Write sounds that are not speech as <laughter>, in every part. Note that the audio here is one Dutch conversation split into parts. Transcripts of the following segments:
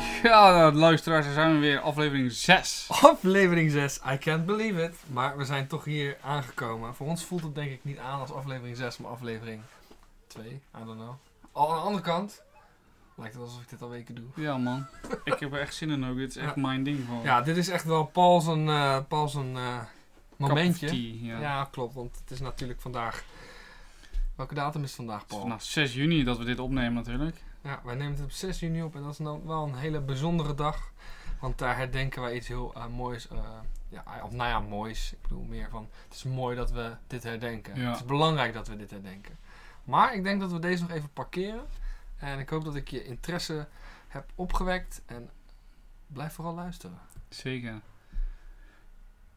<laughs> Ja, nou, luisteraars, daar zijn we weer. Aflevering 6. Aflevering 6, I can't believe it. Maar we zijn toch hier aangekomen. Voor ons voelt het denk ik niet aan als aflevering 6, maar aflevering 2. I don't know. Al aan de andere kant, lijkt het alsof ik dit al weken doe. Ja, man. Ik heb er echt zin in ook. Dit is echt mijn ding. Gewoon. Ja, dit is echt wel Paul zijn, eh, Paul zijn eh, momentje. Tea, ja. Ja. klopt. Want het is natuurlijk vandaag... Welke datum is het vandaag, Het Paul? is vandaag 6 juni dat we dit opnemen natuurlijk. Ja, wij nemen het op 6 juni op en dat is nou wel een hele bijzondere dag. Want daar herdenken wij iets heel eh, moois. eh, ja, of nou ja, moois. Ik bedoel meer van, het is mooi dat we dit herdenken. Ja. Het is belangrijk dat we dit herdenken. Maar ik denk dat we deze nog even parkeren. En ik hoop dat ik je interesse heb opgewekt. En blijf vooral luisteren. Zeker.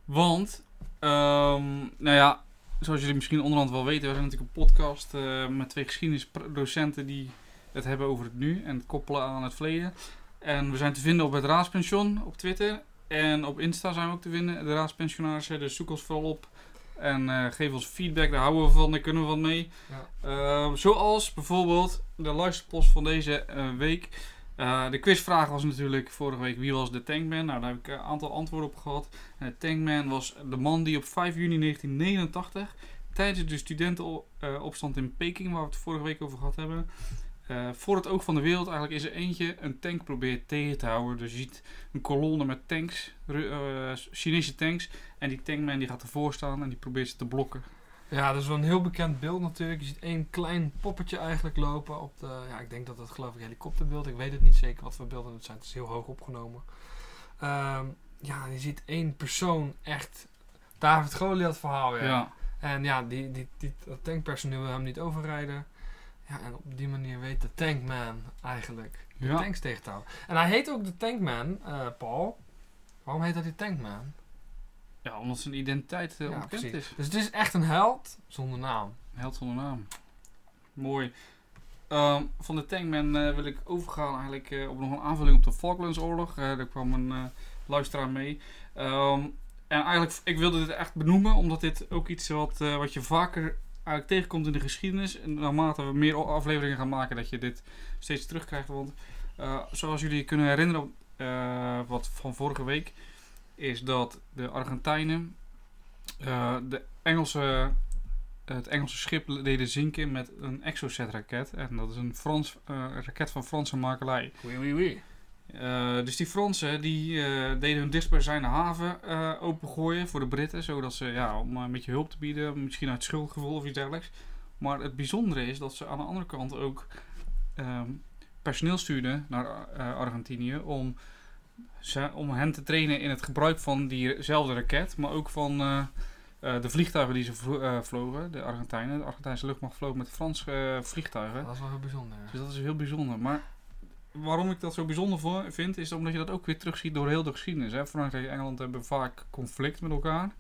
Want, ehm, nou ja, zoals jullie misschien onderhand wel weten, we zijn natuurlijk een podcast eh, met twee geschiedenisdocenten die het hebben over het nu en het koppelen aan het verleden. En we zijn te vinden op het Raadspension op Twitter. En op Insta zijn we ook te vinden, de Raadspensionarissen. Dus zoek ons vooral op. En eh, geef ons feedback, daar houden we van, daar kunnen we wat mee. Ja. Ehm, zoals bijvoorbeeld de luisterpost van deze eh, week. Eh, de quizvraag was natuurlijk vorige week wie was de Tankman? Nou, daar heb ik een aantal antwoorden op gehad. En de Tankman was de man die op 5 juni 1989 tijdens de studentenopstand in Peking, waar we het vorige week over gehad hebben, eh, voor het oog van de wereld eigenlijk is er eentje een tank probeert tegen te houden. Dus je ziet een kolonne met tanks, eh, Chinese tanks. En die tankman die gaat ervoor staan en die probeert ze te blokken. Ja, dat is wel een heel bekend beeld natuurlijk. Je ziet één klein poppetje eigenlijk lopen op de... Ja, ik denk dat dat geloof ik helikopterbeeld. Ik weet het niet zeker wat voor beelden het zijn. Het is heel hoog opgenomen. Ehm, ja, je ziet één persoon echt... David Goliath verhaal, ja. Ja. En ja, die, die, die, dat tankpersoneel wil hem niet overrijden. Ja, en op die manier weet de tankman eigenlijk de Ja. tanks tegen te houden. En hij heet ook de tankman, eh, Paul. Waarom heet hij die tankman? ja, omdat zijn identiteit eh, Ja, onbekend precies. is. Dus het is echt een held zonder naam. Held zonder naam. Mooi. Ehm, van de Tankman eh, wil ik overgaan eigenlijk eh, op nog een aanvulling op de Falklandsoorlog. Eh daar kwam een eh, luisteraar mee. Ehm, en eigenlijk, ik wilde dit echt benoemen, omdat dit ook iets wat, eh, wat je vaker eigenlijk tegenkomt in de geschiedenis. En naarmate we meer afleveringen gaan maken, dat je dit steeds terugkrijgt. Want eh, zoals jullie kunnen herinneren, eh, wat van vorige week, is dat de Argentijnen eh, de Engelse het Engelse schip deden zinken met een Exocet-raket. En dat is een Frans, raket van Franse makelij. Oui, oui, oui. Eh, dus die Fransen die, eh, deden hun dichtstbijzijnde haven eh, opengooien voor de Britten. Zodat ze, ja, om een beetje hulp te bieden, misschien uit schuldgevoel of iets dergelijks. Maar het bijzondere is dat ze aan de andere kant ook ehm, personeel stuurden naar Argentinië om, ze, om hen te trainen in het gebruik van diezelfde raket. Maar ook van de vliegtuigen die ze vlo- vlogen, de Argentijnen. De Argentijnse luchtmacht vloog met Franse vliegtuigen. Dat is wel heel bijzonder. Dus dat is heel bijzonder. Maar waarom ik dat zo bijzonder vo- vind, is omdat je dat ook weer terugziet door heel de geschiedenis. Hè. Frankrijk en Engeland hebben vaak conflict met elkaar.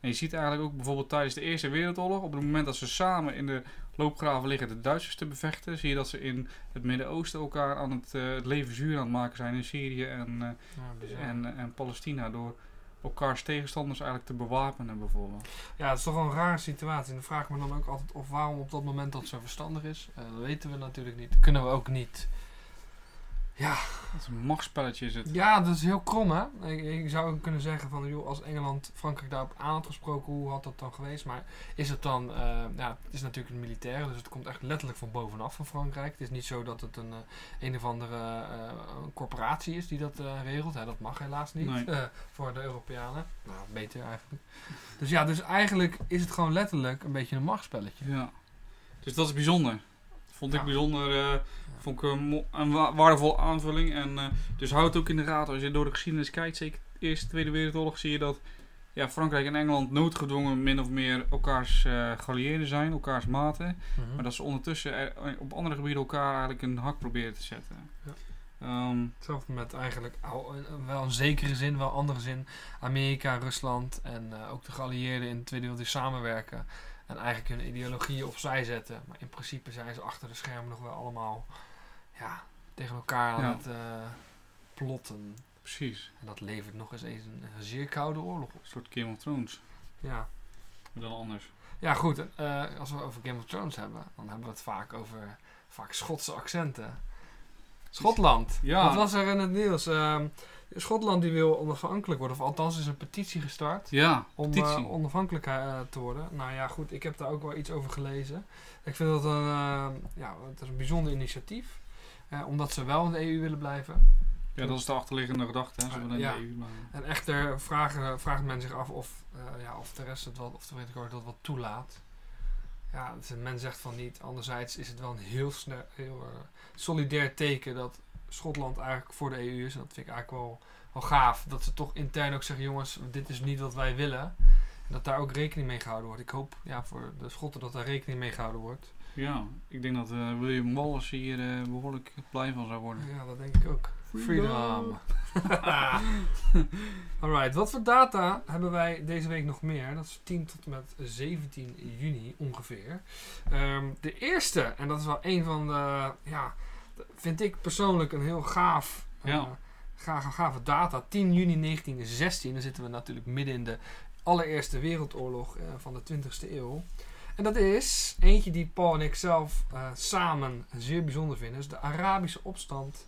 En je ziet eigenlijk ook bijvoorbeeld tijdens de Eerste Wereldoorlog, op het moment dat ze samen in de loopgraven liggen de Duitsers te bevechten, zie je dat ze in het Midden-Oosten elkaar aan het, eh, het leven zuur aan het maken zijn in Syrië en, eh, Ja, bizar. en, en Palestina. Door elkaars tegenstanders eigenlijk te bewapenen bijvoorbeeld. ja, het is toch wel een rare situatie. En dan vraag ik me dan ook altijd of waarom op dat moment dat zo verstandig is. Eh, dat weten we natuurlijk niet. Dat kunnen we ook niet. Ja, Dat is een machtsspelletje is het. ja, dat is heel krom hè. Ik, ik zou kunnen zeggen van joh, als Engeland Frankrijk daarop aan had gesproken, hoe had dat dan geweest? Maar is het dan, eh, ja, het is natuurlijk een militair, dus het komt echt letterlijk van bovenaf van Frankrijk. Het is niet zo dat het een, eh, een of andere eh, corporatie is die dat regelt. Hè, dat mag helaas niet Nee. voor de Europeanen. Nou, beter eigenlijk. Dus ja, dus eigenlijk is het gewoon letterlijk een beetje een machtsspelletje. Ja. Dus dat is bijzonder. Vond ik bijzonder. Eh, vond ik een, een wa- waardevolle aanvulling. En, eh, dus houd het ook in de gaten. Als je door de geschiedenis kijkt, zeker de Eerste Tweede Wereldoorlog, zie je dat ja, Frankrijk en Engeland noodgedwongen min of meer elkaars eh geallieerden zijn, elkaars maten. Mhm. Maar dat ze ondertussen er- op andere gebieden elkaar eigenlijk een hak proberen te zetten. Ja. Ehm, Hetzelfde met eigenlijk wel een zekere zin, wel een andere zin. Amerika, Rusland en eh, ook de geallieerden in de Tweede Wereldoorlog samenwerken. En eigenlijk hun ideologieën opzij zetten. Maar in principe zijn ze achter de schermen nog wel allemaal ja, tegen elkaar aan Ja. het eh, plotten. precies. En dat levert nog eens een, een zeer koude oorlog op. Een soort Game of Thrones. Ja, Maar dan anders. ja goed. eh, als we over Game of Thrones hebben, dan hebben we het vaak over vaak Schotse accenten. Schotland. Ja. Wat was er in het nieuws? Ehm, Schotland die wil onafhankelijk worden. Of althans is een petitie gestart. Ja, Om petitie. eh, onafhankelijk te worden. Nou ja, goed. Ik heb daar ook wel iets over gelezen. Ik vind dat een, eh, ja, het is een bijzonder initiatief. Eh, omdat ze wel in de EU willen blijven. ja, dat is de achterliggende gedachte. Hè. Ze willen in Ja. de EU blijven. En echter vragen, vraagt men zich af of, eh, ja, of de rest het wel, of de Verenigde dat wat toelaat. Ja, dus men zegt van niet. Anderzijds is het wel een heel, snel, heel eh, solidair teken dat Schotland eigenlijk voor de EU is. En dat vind ik eigenlijk wel, wel gaaf. Dat ze toch intern ook zeggen, jongens, dit is niet wat wij willen. En dat daar ook rekening mee gehouden wordt. Ik hoop ja, voor de Schotten dat daar rekening mee gehouden wordt. Ja, ik denk dat eh, William Wallace hier eh, behoorlijk blij van zou worden. Ja, dat denk ik ook. Freedom. <laughs> Alright, wat voor data hebben wij deze week nog meer? Dat is 10 tot en met 17 juni ongeveer. Ehm, de eerste, en dat is wel een van de, ja, vind ik persoonlijk een heel gaaf, Ja. gave, gave data. 10 juni 1916, dan zitten we natuurlijk midden in de allereerste wereldoorlog eh, van de 20ste eeuw. En dat is eentje die Paul en ik zelf eh, samen zeer bijzonder vinden. Is de Arabische opstand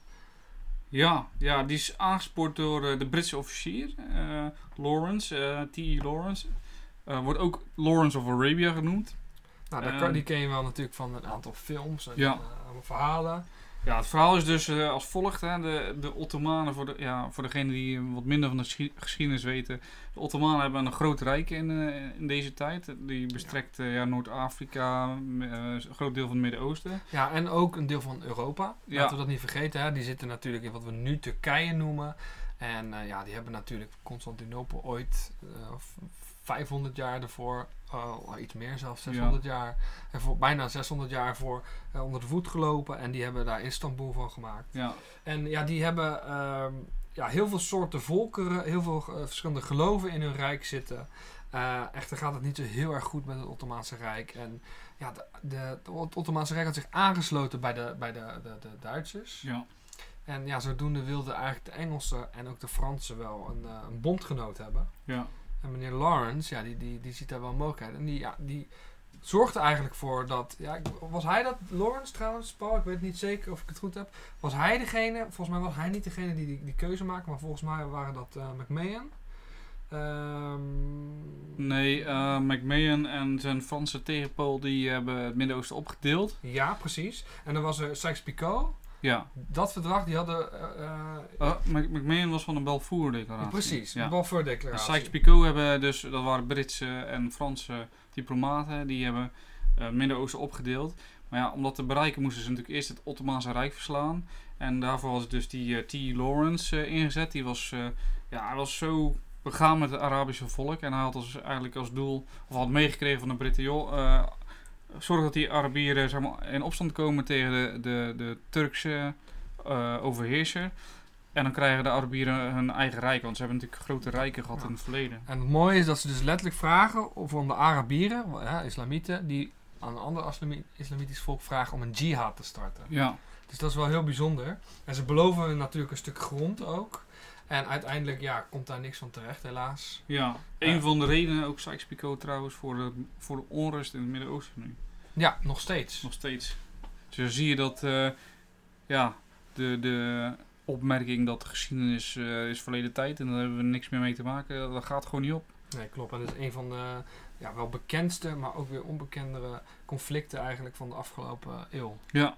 Ja, ja, die is aangespoord door eh, de Britse officier, eh, Lawrence, T.E. Lawrence. Wordt ook Lawrence of Arabia genoemd. Nou, daar Ehm, die ken je wel natuurlijk van een aantal films en Ja. verhalen. Ja, het verhaal is dus eh, als volgt. Hè. De, de Ottomanen, voor, de, ja, voor degenen die wat minder van de geschi- geschiedenis weten. De Ottomanen hebben een groot rijk in, eh, in deze tijd. Die bestrekt eh, ja, Noord-Afrika, een groot deel van het Midden-Oosten. Ja, en ook een deel van Europa. Ja. Laten we dat niet vergeten. Hè. Die zitten natuurlijk in wat we nu Turkije noemen. En ja, die hebben natuurlijk Constantinopel ooit eh, v- 500 jaar ervoor, eh, iets meer zelfs, 600 jaar, ervoor, bijna 600 jaar voor eh, onder de voet gelopen. En die hebben daar Istanbul van gemaakt. Ja, En ja, die hebben ehm, ja, heel veel soorten volkeren, heel veel eh, verschillende geloven in hun rijk zitten. Eh, echter gaat het niet zo heel erg goed met het Ottomaanse Rijk. En ja, de, de, het Ottomaanse Rijk had zich aangesloten bij de, bij de, de, de Duitsers. ja, En ja, zodoende wilden eigenlijk de Engelsen en ook de Fransen wel een, een bondgenoot hebben. ja. En meneer Lawrence, ja, die, die, die ziet daar wel mogelijkheid. En die, ja, die zorgde eigenlijk voor dat... Ja, was hij dat, Lawrence trouwens, Paul? Ik weet niet zeker of ik het goed heb. Was hij degene, volgens mij was hij niet degene die die, die keuze maakte, maar volgens mij waren dat eh McMahon. Ehm, Nee, eh McMahon en zijn Franse tegenpool die hebben het Midden-Oosten opgedeeld. ja, precies. En dan was er Sykes-Picot. Ja, Dat verdrag, die hadden... Uh, was van de Balfour-declaratie. precies, Ja. de Balfour-declaratie. Sykes-Picot hebben dus, dat waren Britse en Franse diplomaten, die hebben het Midden-Oosten opgedeeld. Maar ja, om dat te bereiken moesten ze natuurlijk eerst het Ottomaanse Rijk verslaan. En daarvoor was dus die T. Lawrence ingezet. Die was, ja, hij was zo begaan met het Arabische volk. En hij had als, eigenlijk als doel, of had meegekregen van de Britten, joh, zorg dat die Arabieren zeg maar, in opstand komen tegen de, de, de Turkse eh, overheerser. En dan krijgen de Arabieren hun eigen rijk, want ze hebben natuurlijk grote rijken gehad Ja. in het verleden. En het mooie is dat ze dus letterlijk vragen of om de Arabieren, ja, islamieten, die aan een ander islami- islamitisch volk vragen om een jihad te starten. Ja, Dus dat is wel heel bijzonder. En ze beloven natuurlijk een stuk grond ook. En uiteindelijk ja, komt daar niks van terecht, helaas. ja. een van de redenen, ook Sykes-Picot trouwens, voor de, voor de onrust in het Midden-Oosten nu. Ja, nog steeds. Nog steeds. Dus dan zie je dat, eh, ja, de, de opmerking dat de geschiedenis eh, is verleden tijd en daar hebben we niks meer mee te maken, dat gaat gewoon niet op. Nee, klopt. En dat is een van de ja, wel bekendste, maar ook weer onbekendere conflicten eigenlijk van de afgelopen eeuw. Ja.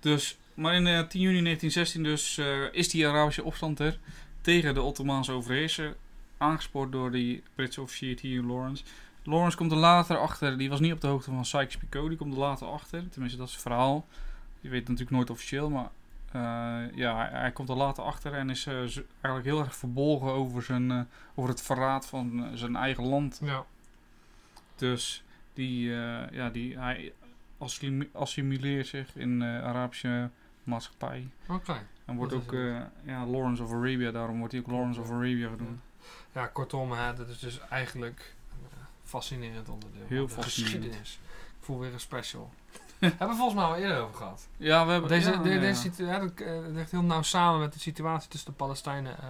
Dus, maar in eh, 10 juni 1916 dus eh, is die Arabische opstand er tegen de Ottomaanse overheerser, aangespoord door die Britse officier T. Lawrence. Lawrence komt er later achter, die was niet op de hoogte van Sykes-Picot, die komt er later achter, tenminste dat is het verhaal. Je weet het natuurlijk nooit officieel, maar eh, ja, hij, hij komt er later achter en is eh, eigenlijk heel erg verbolgen over, zijn, eh, over het verraad van zijn eigen land. Ja. Dus die, ja, die, hij assimi- assimileert zich in de Arabische maatschappij. Oké. En wordt Dat ook ja, Lawrence of Arabia, daarom wordt hij ook Lawrence of Arabia genoemd. Ja, kortom, hè, dat is dus eigenlijk fascinerend onderdeel Heel de geschiedenis. Ik voel weer een special. <laughs> Hebben we volgens mij al eerder over gehad. Ja, we hebben... Deze, ja, de- ja, deze ja. situ- ja, dat, eh, dat ligt heel nauw samen met de situatie tussen de Palestijnen eh,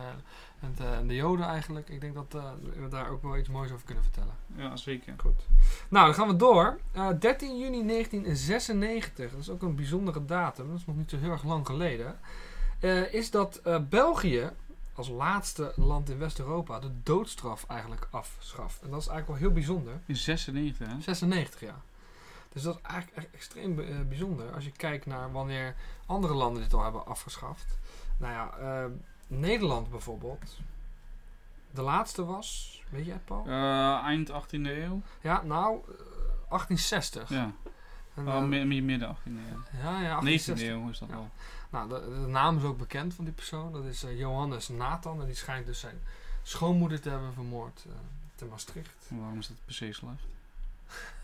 en, de, en de Joden eigenlijk. Ik denk dat eh, we daar ook wel iets moois over kunnen vertellen. Ja, zeker. Goed. Nou, dan gaan we door. Eh, 13 juni 1996, dat is ook een bijzondere datum, dat is nog niet zo heel erg lang geleden. is dat België als laatste land in West-Europa de doodstraf eigenlijk afschaft. En dat is eigenlijk wel heel bijzonder. In 96, hè? 96 jaar. Dus dat is eigenlijk echt extreem eh, bijzonder als je kijkt naar wanneer andere landen dit al hebben afgeschaft. Nou ja, eh, Nederland bijvoorbeeld. De laatste was, weet je het Paul? Eh, eind 18e eeuw. Ja, nou, eh, 1860. Ja, En, oh, eh, mi- mi- midden 18e eeuw. ja, ja, 19e 1860. eeuw is dat Ja. Nou, de, de naam is ook bekend van die persoon. Dat is eh, Johannes Nathan. En die schijnt dus zijn schoonmoeder te hebben vermoord eh, te Maastricht. Waarom is dat per se slecht? <laughs>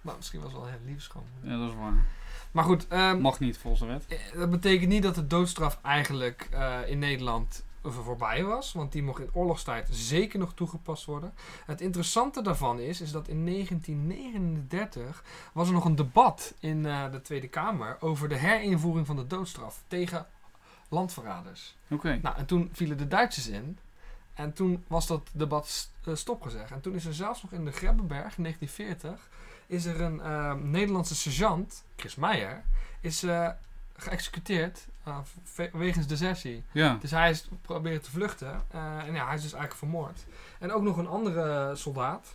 Nou, misschien was het wel een hele lieve schoonmoeder. Ja, dat is waar. Maar goed, ehm, Mag niet volgens de wet. Eh, Dat betekent niet dat de doodstraf eigenlijk in Nederland voorbij was. Want die mocht in oorlogstijd zeker nog toegepast worden. Het interessante daarvan is, is dat in 1939 was er nog een debat in eh, de Tweede Kamer over de herinvoering van de doodstraf tegen landverraders. Oké. Nou, en toen vielen de Duitsers in. En toen was dat debat eh, stopgezegd. En toen is er zelfs nog in de Grebbeberg in 1940 is er een eh, Nederlandse sergeant, Chris Meijer, is geëxecuteerd wegens desertie. Ja. Dus hij is proberen te vluchten. eh, en ja, hij is dus eigenlijk vermoord. En ook nog een andere soldaat.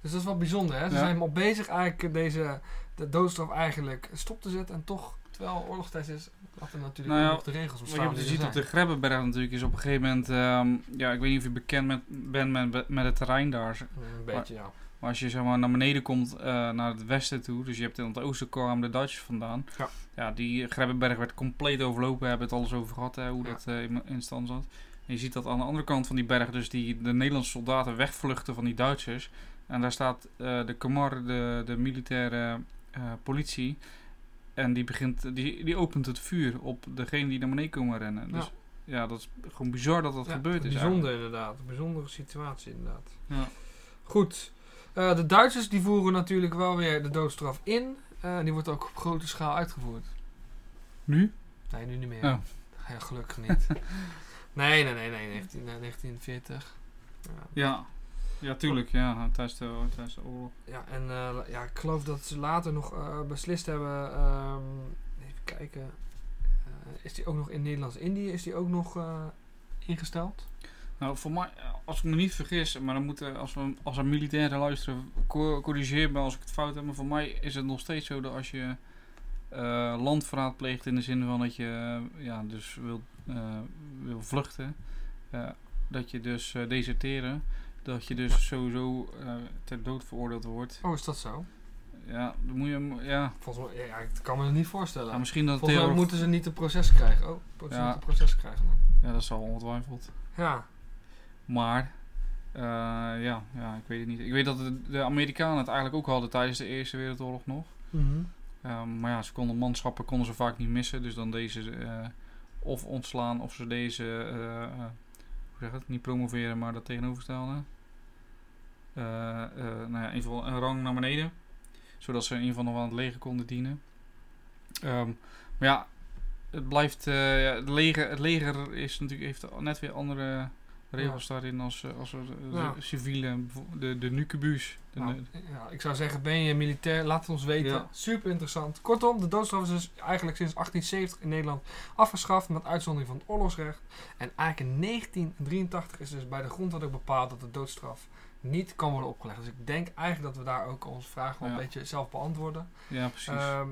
Dus dat is wel bijzonder. Hè? Ze Ja. zijn al bezig eigenlijk deze de doodstraf eigenlijk stop te zetten. En toch, terwijl oorlogstijd is, er natuurlijk Nou ja, nog de regels Wat bestaan. je ziet op de Grebbeberg natuurlijk is op een gegeven moment... ehm, ja, ik weet niet of je bekend met, bent met, met het terrein daar. Een beetje, ja. Maar als je zeg maar, naar beneden komt, eh, naar het westen toe, dus je hebt in het oosten kwamen de Duitsers vandaan. Ja. ja die Grebbeberg werd compleet overlopen, we hebben het alles over gehad, hè, hoe Ja. dat eh, in, in stand zat. En je ziet dat aan de andere kant van die berg, dus die, de Nederlandse soldaten wegvluchten van die Duitsers. En daar staat eh, de Kamar, de, de militaire politie. En die, begint, die, die opent het vuur op degene die naar beneden komen rennen. Ja. Dus ja, dat is gewoon bizar dat dat Ja, gebeurd is. Bijzonder inderdaad. Een bijzondere situatie inderdaad. eigenlijk. Goed. Eh, de Duitsers die voeren natuurlijk wel weer de doodstraf in. Eh, die wordt ook op grote schaal uitgevoerd. Nu? Nee, nu niet meer. Oh. Ja, gelukkig niet. <laughs> nee, nee, nee, nee. 19, eh, 1940. Ja. Ja, ja tuurlijk. Ja, tijdens de, tijdens de oorlog. Ja, en eh, ja, ik geloof dat ze later nog beslist hebben. ehm, even kijken. Is die ook nog in Nederlands-Indië? Is die ook nog ingesteld? Nou, voor mij, als ik me niet vergis, maar dan moeten, als we als er militairen luisteren, co- corrigeer me als ik het fout heb. Maar voor mij is het nog steeds zo dat als je eh, landverraad pleegt in de zin van dat je eh, ja, dus wil, eh, wil vluchten, dat je dus deserteren, dat je dus sowieso ter dood veroordeeld wordt. Oh, is dat zo? Ja, dan moet je, ja, Volgens mij, ja, ik kan me dat niet voorstellen. nou, misschien dat Volgens mij heel- moeten ze niet een proces krijgen. Oh, moeten ze Ja. niet een proces krijgen dan? Ja, dat zal ongetwijfeld. Ja. Maar, eh, ja, ja, ik weet het niet. Ik weet dat de, de Amerikanen het eigenlijk ook hadden tijdens de Eerste Wereldoorlog nog. Ehm, maar ja, ze konden manschappen konden ze vaak niet missen. Dus dan deze eh, of ontslaan of ze deze, eh, hoe zeg het, niet promoveren, maar dat tegenoverstellen. Nou ja, in ieder geval een rang naar beneden. Zodat ze in ieder geval nog aan het leger konden dienen. Ehm, maar ja, het blijft, ja, het, leger, het leger is natuurlijk, heeft net weer andere regels daarin als, eh, als er, eh, civiele, de, de nucubus. Nou, ja, ik zou zeggen, ben je militair? Laat het ons weten. Ja. Super interessant. Kortom, de doodstraf is dus eigenlijk sinds 1870 in Nederland afgeschaft met uitzondering van het oorlogsrecht. En eigenlijk in 1983 is dus bij de grondwet ook bepaald dat de doodstraf niet kan worden opgelegd. Dus ik denk eigenlijk dat we daar ook onze vraag wel een beetje zelf beantwoorden. ja, precies. Ehm,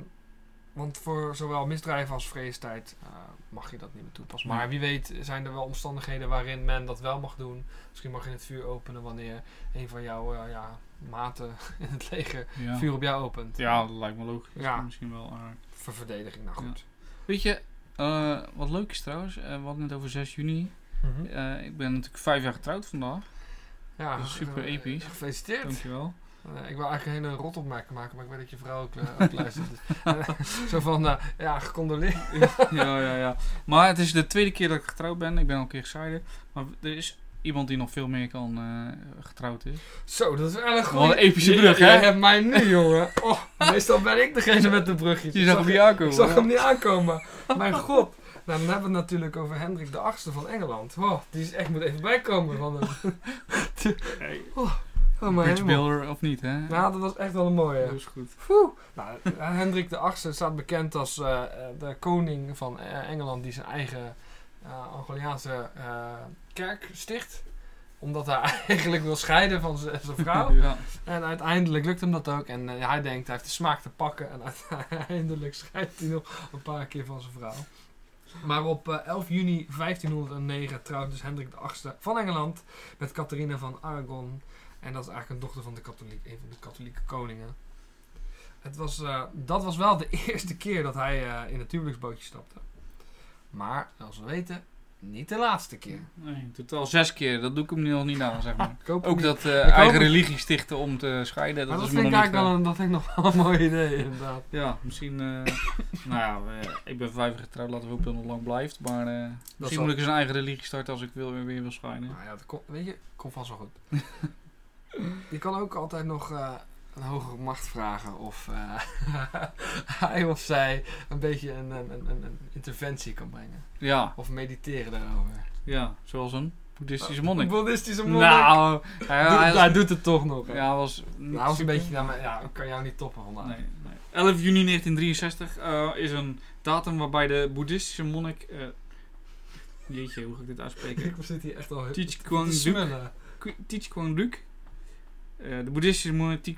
want voor zowel misdrijven als vredestijd eh, mag je dat niet meer toepassen. Maar wie weet zijn er wel omstandigheden waarin men dat wel mag doen. Misschien mag je het vuur openen wanneer een van jouw eh, ja, maten <laughs> in het leger ja. vuur op jou opent. Ja, dat lijkt me logisch. Ja. Misschien wel. aardig. Voor verdediging, nou goed. Weet je, eh, wat leuk is trouwens, we hadden het over 6 juni. Mhm. Ik ben natuurlijk vijf jaar getrouwd vandaag. Ja, dat is super episch. Gefeliciteerd. Dankjewel. Eh, ik wil eigenlijk een hele rotopmerking maken, maar ik weet dat je vrouw ook, eh, ook luistert. Dus, <laughs> zo van, eh, ja, gecondoleerd. <laughs> ja, ja, ja. Maar het is de tweede keer dat ik getrouwd ben. Ik ben al een keer gescheiden. Maar er is iemand die nog veel meer kan getrouwd is. Zo, dat is wel een Wat goede... een epische brug, hè? Jij hebt mij nu, jongen. Oh, meestal ben ik degene met de brugjes. Je zag zag- hem niet aankomen. Ik zag hem niet aankomen. Mijn god. Nou, dan hebben we het natuurlijk over Hendrik de Achtste van Engeland. Oh, die is echt moet even bijkomen van hem. <laughs> Hey, Oh, Bridge builder of niet, hè? Nou, dat was echt wel een mooie. Dat is goed. Nou, eh, Hendrik de Achtste staat bekend als eh, eh, de koning van Engeland die zijn eigen eh Angliaanse kerk sticht. Omdat hij <laughs> eigenlijk wil scheiden van zijn vrouw. <laughs> ja. En uiteindelijk lukt hem dat ook. En hij denkt, hij heeft de smaak te pakken. En <laughs> uiteindelijk scheidt hij nog een paar keer van zijn vrouw. Maar op eh, 11 juni 1509 trouwt dus Hendrik VIII van Engeland met Catharina van Aragon. En dat is eigenlijk een dochter van de katholiek, een van de katholieke koningen. Het was, eh, dat was wel de <laughs> eerste keer dat hij eh, in het huwelijksbootje stapte. Maar, zoals we weten, niet de laatste keer. Nee, totaal zes keer. Dat doe ik hem nu nog niet na, zeg maar. Ook niet- dat hoop eigen religie stichten om te scheiden. Dat maar dat is vind me ik nog niet eigenlijk wel een, dat vind ik nog wel een <laughs> mooi idee, inderdaad. Ja, misschien... <laughs> nou ja, ik ben vijf getrouwd. Laten we hopen dat het nog lang blijft. Maar misschien zal- moet ik eens een eigen religie starten als ik wil, weer wil scheiden. Nou ja, dat komt, weet je, komt vast wel goed. <laughs> je kan ook altijd nog eh, een hogere macht vragen of eh, <laughs> hij of zij een beetje een, een, een, een interventie kan brengen. Ja, Of mediteren daarover. ja, zoals een boeddhistische monnik. Een boeddhistische monnik. Nou, hij, Doet- hij, hij doet het toch nog. hè? ja, hij was... nou, was een beetje, nou, maar ja, ik kan jou niet toppen vandaag. Nee, nee. 11 juni 1963 eh, is een datum waarbij de boeddhistische monnik... jeetje, hoe ga ik dit uitspreken? <laughs> Ik zit hier echt al heel Teach te Kwang Duk. Teach Kwang Duk. Eh, de boeddhistische monnik...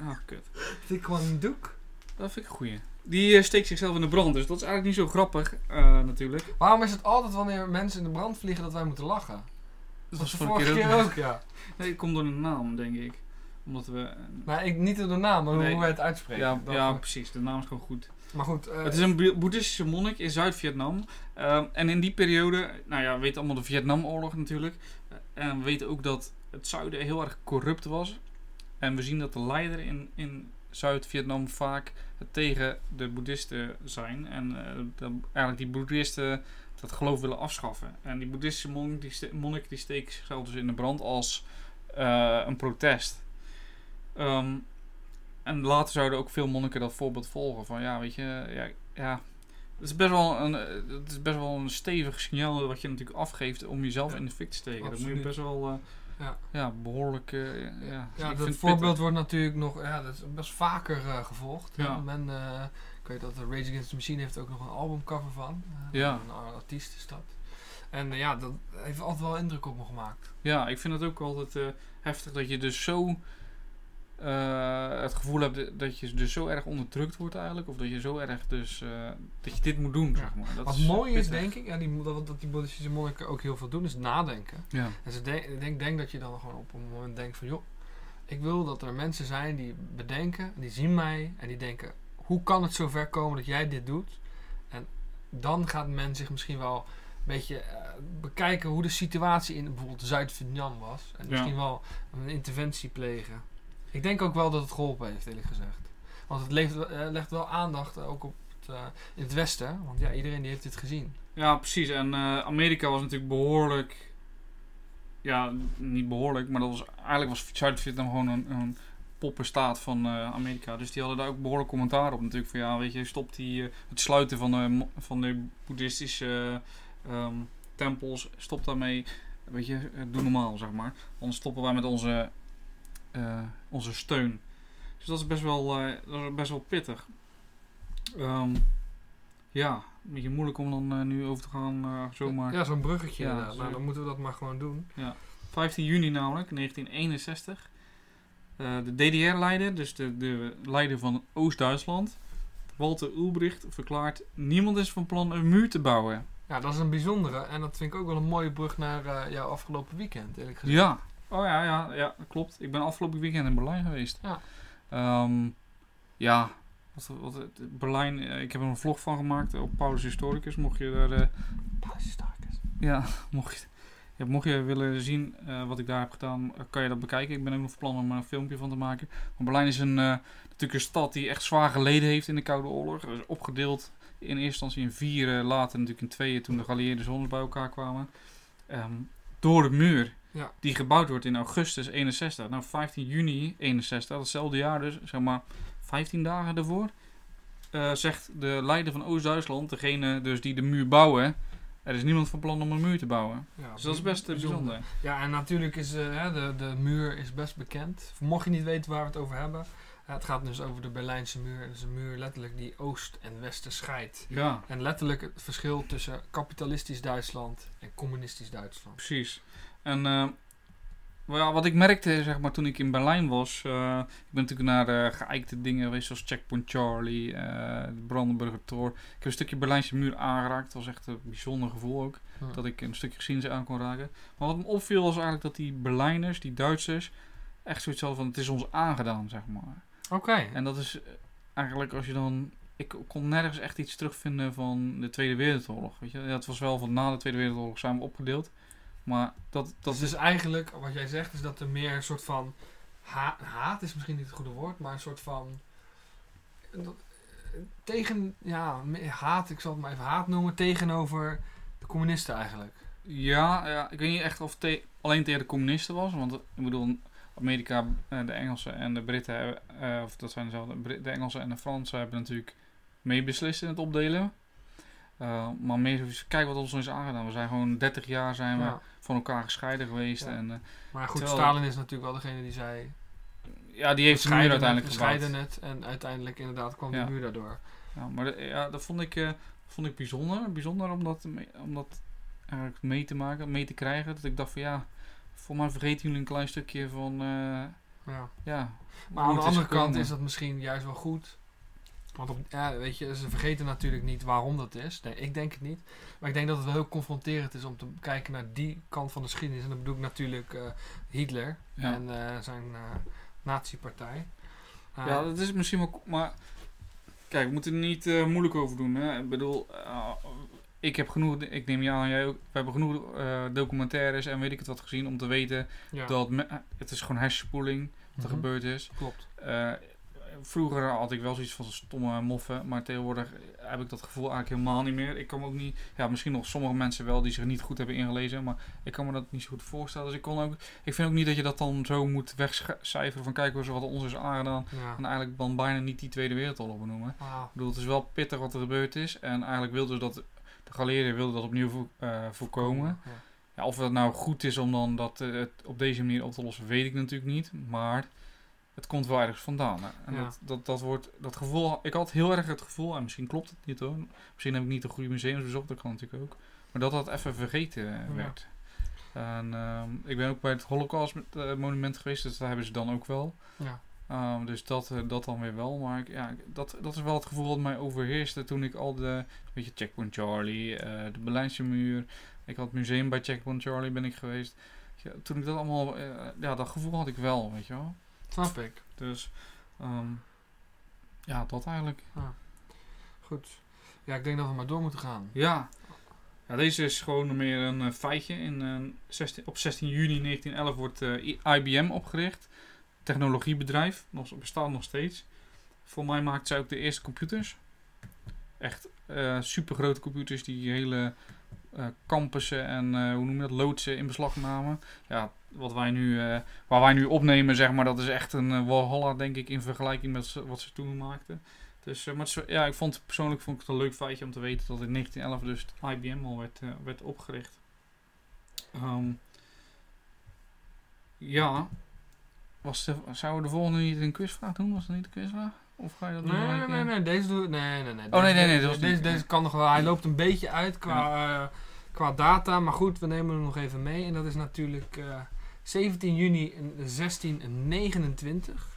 Ah, kut. Teach Kwang Duk. Dat vind ik een goeie. Die eh, steekt zichzelf in de brand, dus dat is eigenlijk niet zo grappig, eh, natuurlijk. Waarom is het altijd wanneer mensen in de brand vliegen dat wij moeten lachen? Dat was de vorige keer keer ook. ook, ja. Nee, het komt door een naam, denk ik. Omdat we... Maar ik, niet door de naam, maar Nee. hoe wij het uitspreken. ja, precies. De naam is gewoon goed. Maar goed, Het is een boe- boeddhistische monnik in Zuid-Vietnam. Ehm, en in die periode, nou ja, we weten allemaal de Vietnamoorlog natuurlijk. En we weten ook dat het zuiden heel erg corrupt was. En we zien dat de leider in, in Zuid-Vietnam vaak tegen de boeddhisten zijn. En eh, dat eigenlijk die boeddhisten dat geloof willen afschaffen. En die boeddhistische monnik die, ste- monnik, die steekt zichzelf dus in de brand als eh, een protest. Ehm, en later zouden ook veel monniken dat voorbeeld volgen. Van ja, weet je, ja, ja het is best wel een, het is best wel een stevig signaal wat je natuurlijk afgeeft om jezelf Ja, in de fik te steken. Dat moet je best wel, eh, Ja. ja. behoorlijk, eh, ja. Ja, ik dat voorbeeld pittig. wordt natuurlijk nog, ja, dat is best vaker eh, gevolgd. Ja. Ja. Men, eh, ik weet dat de Rage Against the Machine heeft ook nog een albumcover van. Ja. Een artiest is dat. En ja, dat heeft altijd wel indruk op me gemaakt. Ja, ik vind het ook altijd heftig dat je dus zo eh, het gevoel hebt dat je dus zo erg onderdrukt wordt eigenlijk. Of dat je zo erg dus, eh, dat je dit moet doen, Ja. zeg maar. Dat Wat is mooi is, denk ik, ja, die, dat, dat die boeddhistische monniken ook heel veel doen, is nadenken. Ja, En ze denk, ik denk, denk dat je dan gewoon op een moment denkt van, joh, ik wil dat er mensen zijn die bedenken, die zien mij en die denken, hoe kan het zover komen dat jij dit doet? En dan gaat men zich misschien wel een beetje eh, bekijken hoe de situatie in bijvoorbeeld Zuid-Vietnam was. En Ja. misschien wel een interventie plegen. Ik denk ook wel dat het geholpen heeft, eerlijk gezegd. Want het legt, eh, legt wel aandacht ook op het, eh, in het Westen. Want ja, iedereen die heeft dit gezien. ja precies. En eh, Amerika was natuurlijk behoorlijk, ja, niet behoorlijk, maar dat was, eigenlijk was Zuid-Vietnam gewoon een, een poppenstaat van Amerika. Dus die hadden daar ook behoorlijk commentaar op natuurlijk. Van ja, weet je, stop die, het sluiten van de, van de boeddhistische ehm, tempels, stop daarmee. Weet je, doe normaal, zeg maar. Anders stoppen wij met onze, onze steun. Dus dat is best wel, eh, dat is best wel pittig. Ehm, ja, een beetje moeilijk om dan eh, nu over te gaan eh, zomaar. Ja, zo'n bruggetje Ja, inderdaad. Nou, dan moeten we dat maar gewoon doen. 15 juni namelijk, 1961. Eh, de DDR-leider, dus de, de leider van Oost-Duitsland, Walter Ulbricht, verklaart... Niemand is van plan een muur te bouwen. Ja, dat is een bijzondere. En dat vind ik ook wel een mooie brug naar eh, jouw afgelopen weekend, eerlijk gezegd. Ja. Oh ja, ja, ja, dat klopt. Ik ben afgelopen weekend in Berlijn geweest. Ja. Ehm, ja, wat, Berlijn, eh, ik heb er een vlog van gemaakt op Paulus Historicus. Mocht je daar... eh, Ja, <laughs> mocht je, ja, mocht je willen zien eh, wat ik daar heb gedaan, kan je dat bekijken. Ik ben ook nog van plan om er een filmpje van te maken. Maar Berlijn is een, natuurlijk een stad die echt zwaar geleden heeft in de Koude Oorlog. Er is opgedeeld in eerste instantie in vier, later natuurlijk in tweeën toen de geallieerde zones bij elkaar kwamen. Ehm, door de muur. Ja. Die gebouwd wordt in augustus 61. Nou, 15 juni 61, datzelfde jaar dus, zeg maar 15 dagen daarvoor. eh, zegt de leider van Oost-Duitsland, degene dus die de muur bouwen. Er is niemand van plan om een muur te bouwen. Ja, Dus dat is best eh, bijzonder. Ja, en natuurlijk is eh, de, de muur is best bekend. Mocht je niet weten waar we het over hebben. het gaat dus over de Berlijnse muur. Het is een muur letterlijk die oost en westen scheidt. Ja, En letterlijk het verschil tussen kapitalistisch Duitsland en communistisch Duitsland. precies. En eh, wat ik merkte zeg maar, toen ik in Berlijn was. eh, ik ben natuurlijk naar eh geëikte dingen geweest zoals Checkpoint Charlie, eh de Brandenburger Tor. Ik heb een stukje Berlijnse muur aangeraakt. Dat was echt een bijzonder gevoel ook. Dat ik een stukje geschiedenis aan kon raken. Maar wat me opviel was eigenlijk dat die Berlijners, die Duitsers, echt zoiets hadden van het is ons aangedaan, zeg maar. Oké. En dat is eigenlijk als je dan... Ik kon nergens echt iets terugvinden van de Tweede Wereldoorlog. Weet je? Het was wel van na de Tweede Wereldoorlog we opgedeeld. Maar dat, dat is dus eigenlijk, wat jij zegt, is dat er meer een soort van ha- haat is misschien niet het goede woord, maar een soort van dat- eh, tegen, ja, haat, ik zal het maar even haat noemen, tegenover de communisten eigenlijk. Ja, ja, ik weet niet echt of het te- alleen tegen de communisten was. Want ik bedoel, Amerika, eh, de Engelsen en de Britten, hebben, eh, of dat zijn dezelfde, de Engelsen en de Fransen hebben natuurlijk meebeslist in het opdelen. Eh, maar meer kijk wat ons is aangedaan. We zijn gewoon 30 jaar zijn we Ja. Van elkaar gescheiden geweest. Ja. En eh, Maar goed, Terwijl- Stalin is natuurlijk wel degene die zei, ja, die heeft de muur uiteindelijk het, gebouwd. scheiden het en uiteindelijk inderdaad kwam Ja. de muur daardoor. Ja, maar de- ja, dat vond ik, eh, vond ik bijzonder. Bijzonder om dat, mee- om dat eigenlijk mee te maken, mee te krijgen. Dat ik dacht van ja, voor mij vergeten jullie een klein stukje van, eh, Ja. ja. Maar aan de andere kant is dat misschien juist wel goed. Want op, ja, weet je, ze vergeten natuurlijk niet waarom dat is. Nee, ik denk het niet. Maar ik denk dat het wel heel confronterend is om te kijken naar die kant van de geschiedenis. En dan bedoel ik natuurlijk eh, Hitler Ja. en eh, zijn eh nazi-partij. Ja, dat is misschien wel. Maar kijk, we moeten er niet moeilijk over doen. Hè? Ik bedoel, ik heb genoeg. Ik neem je aan, jij ook. We hebben genoeg documentaires en weet ik het wat gezien om te weten ja. dat me- het is gewoon hersenspoeling wat er Mhm. gebeurd is. Klopt. Vroeger had ik wel zoiets van stomme moffen, maar tegenwoordig heb ik dat gevoel eigenlijk helemaal niet meer. Ik kan me ook niet, ja, misschien nog sommige mensen wel die zich niet goed hebben ingelezen, maar ik kan me dat niet zo goed voorstellen. Dus ik kon ook, ik vind ook niet dat je dat dan zo moet wegcijferen van kijk eens wat ons is aangedaan Ja. en eigenlijk dan bijna niet die Tweede Wereldoorlog benoemen. Ik bedoel, het is wel pittig wat er gebeurd is en eigenlijk wilden ze dat, de galeerden wilden dat opnieuw vo- eh, voorkomen. Ja. Ja, of het nou goed is om dan dat het op deze manier op te lossen, weet ik natuurlijk niet. Maar het komt wel ergens vandaan. hè. En Ja. dat, dat, dat wordt, dat gevoel, ik had heel erg het gevoel, en misschien klopt het niet hoor. Misschien heb ik niet de goede museums bezocht, dat kan natuurlijk ook. Maar dat dat even vergeten eh, Ja. werd. En ehm, ik ben ook bij het Holocaust eh, monument geweest, dus daar hebben ze dan ook wel. Ja. Ehm, dus dat, eh, dat dan weer wel. Maar ik, ja, dat, dat is wel het gevoel dat mij overheerste toen ik al de, weet je, Checkpoint Charlie, de Berlijnse muur. Ik had het museum bij Checkpoint Charlie ben ik geweest. Ja, toen ik dat allemaal, ja, dat gevoel had ik wel, weet je wel. Snap ik. Dus, ehm, ja, dat eigenlijk. Goed. Ja, ik denk dat we maar door moeten gaan. Ja. ja deze is gewoon meer een eh, feitje. In, eh, 16, op 16 juni 1911 wordt eh, IBM opgericht. Technologiebedrijf. Nog, bestaat nog steeds. Voor mij maakt zij ook de eerste computers. Echt super grote computers die hele campussen en hoe noem je dat, loodsen in beslag namen. Ja, wat wij nu, eh, waar wij nu opnemen, zeg maar, dat is echt een eh, walhalla, denk ik, in vergelijking met wat ze toen maakten. Dus, eh, maar ja, ik vond persoonlijk vond ik het een leuk feitje om te weten dat in 1911 dus het IBM al werd, werd opgericht. Ehm, ja, was de, zouden we de volgende niet een quizvraag doen? Was dat niet een quizvraag? Of ga je dat doen? Nee, nee, eh? nee, deze doe Nee, nee, nee. Oh, nee, Deze- nee, nee, Deze, niet- deze kan nog wel. Hij loopt een beetje uit qua, qua data. Maar goed, we nemen hem nog even mee. En dat is natuurlijk 17 juni 1629.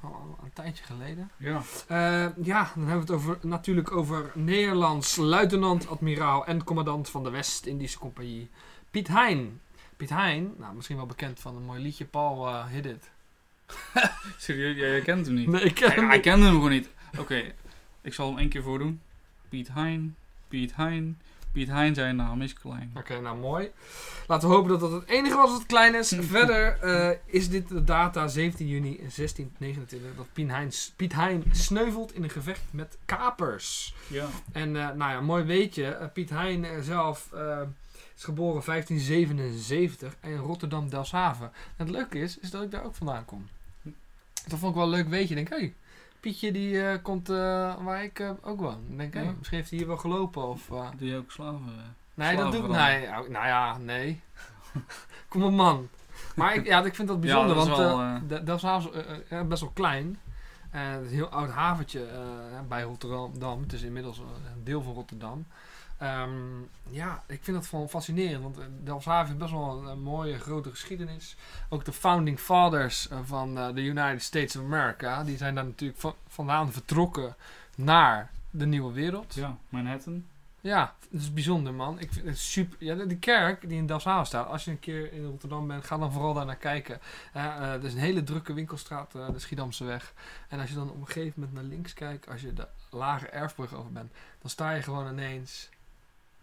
Al een tijdje geleden. Ja. Eh, ja, dan hebben we het over, natuurlijk over Nederlands luitenant-admiraal en commandant van de West-Indische Compagnie, Piet Hein. Piet Hein, nou, misschien wel bekend van een mooi liedje, Paul eh Hit It. <laughs> Serieus, jij kent hem niet? Nee, ik ken hem hij kende hem gewoon niet. Oké, ik zal hem één keer voordoen. Piet Hein, Piet Hein, Piet Hein, zijn naam is klein. Oké, nou mooi. Laten we hopen dat dat het enige was wat klein is. <laughs> Verder eh, is dit de data 17 juni 1629 dat Piet Hein, Piet Hein sneuvelt in een gevecht met kapers. Ja. En eh, nou ja, mooi weetje. eh, Piet Hein zelf Is geboren 1577 in Rotterdam-Delfshaven. En het leuke is, is dat ik daar ook vandaan kom. Dat vond ik wel een leuk weetje. Ik denk, hé, hey, Pietje die eh, komt eh, waar ik eh, ook woon. Ik denk, hé, Ja. misschien heeft hij hier wel gelopen. Of, Doe je ook slaven? nee, dat doe ik. Nee, oh, nou ja, nee. <laughs> kom op, man. Maar ik, ja, ik vind dat bijzonder, dat is want wel, Delfshaven is ja, best wel klein. En het is een heel oud haventje eh, bij Rotterdam. Het is inmiddels een deel van Rotterdam. Ehm, ja, ik vind dat gewoon fascinerend. Want eh, Delfshaven heeft best wel een, een mooie grote geschiedenis. Ook de founding fathers eh, van eh, de United States of America. Die zijn daar natuurlijk van, vandaan vertrokken naar de nieuwe wereld. Ja, Manhattan. Ja, het is bijzonder man. Ik vind het super. Ja, de- die kerk die in Delfshaven staat. Als je een keer in Rotterdam bent, ga dan vooral daar naar kijken. Er is een hele drukke winkelstraat, de Schiedamse weg. En als je dan op een gegeven moment naar links kijkt, als je de lage erfbrug over bent, dan sta je gewoon ineens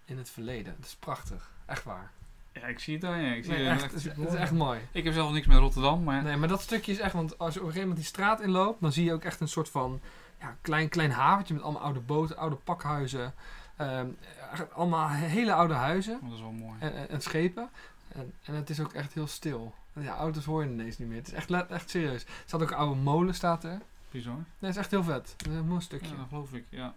in het verleden. Dat is prachtig. Echt waar. Ja, ik zie het daar. Ja. Ik, zie Nee, het echt, echt het, is, het is echt mooi. Ik heb zelf niks met Rotterdam, maar Nee, maar dat stukje is echt, want als je op een gegeven moment die straat inloopt, dan zie je ook echt een soort van ja, klein, klein haventje met allemaal oude boten, oude pakhuizen. Ehm, allemaal hele oude huizen. dat is wel mooi. en, en, en schepen. En, en het is ook echt heel stil. Ja, auto's hoor je ineens niet meer. Het is echt, echt serieus. Er staat ook een oude molen, staat er. Bizar. Nee, het is echt heel vet. Dat is een mooi stukje. Ja, dat geloof ik. Ja.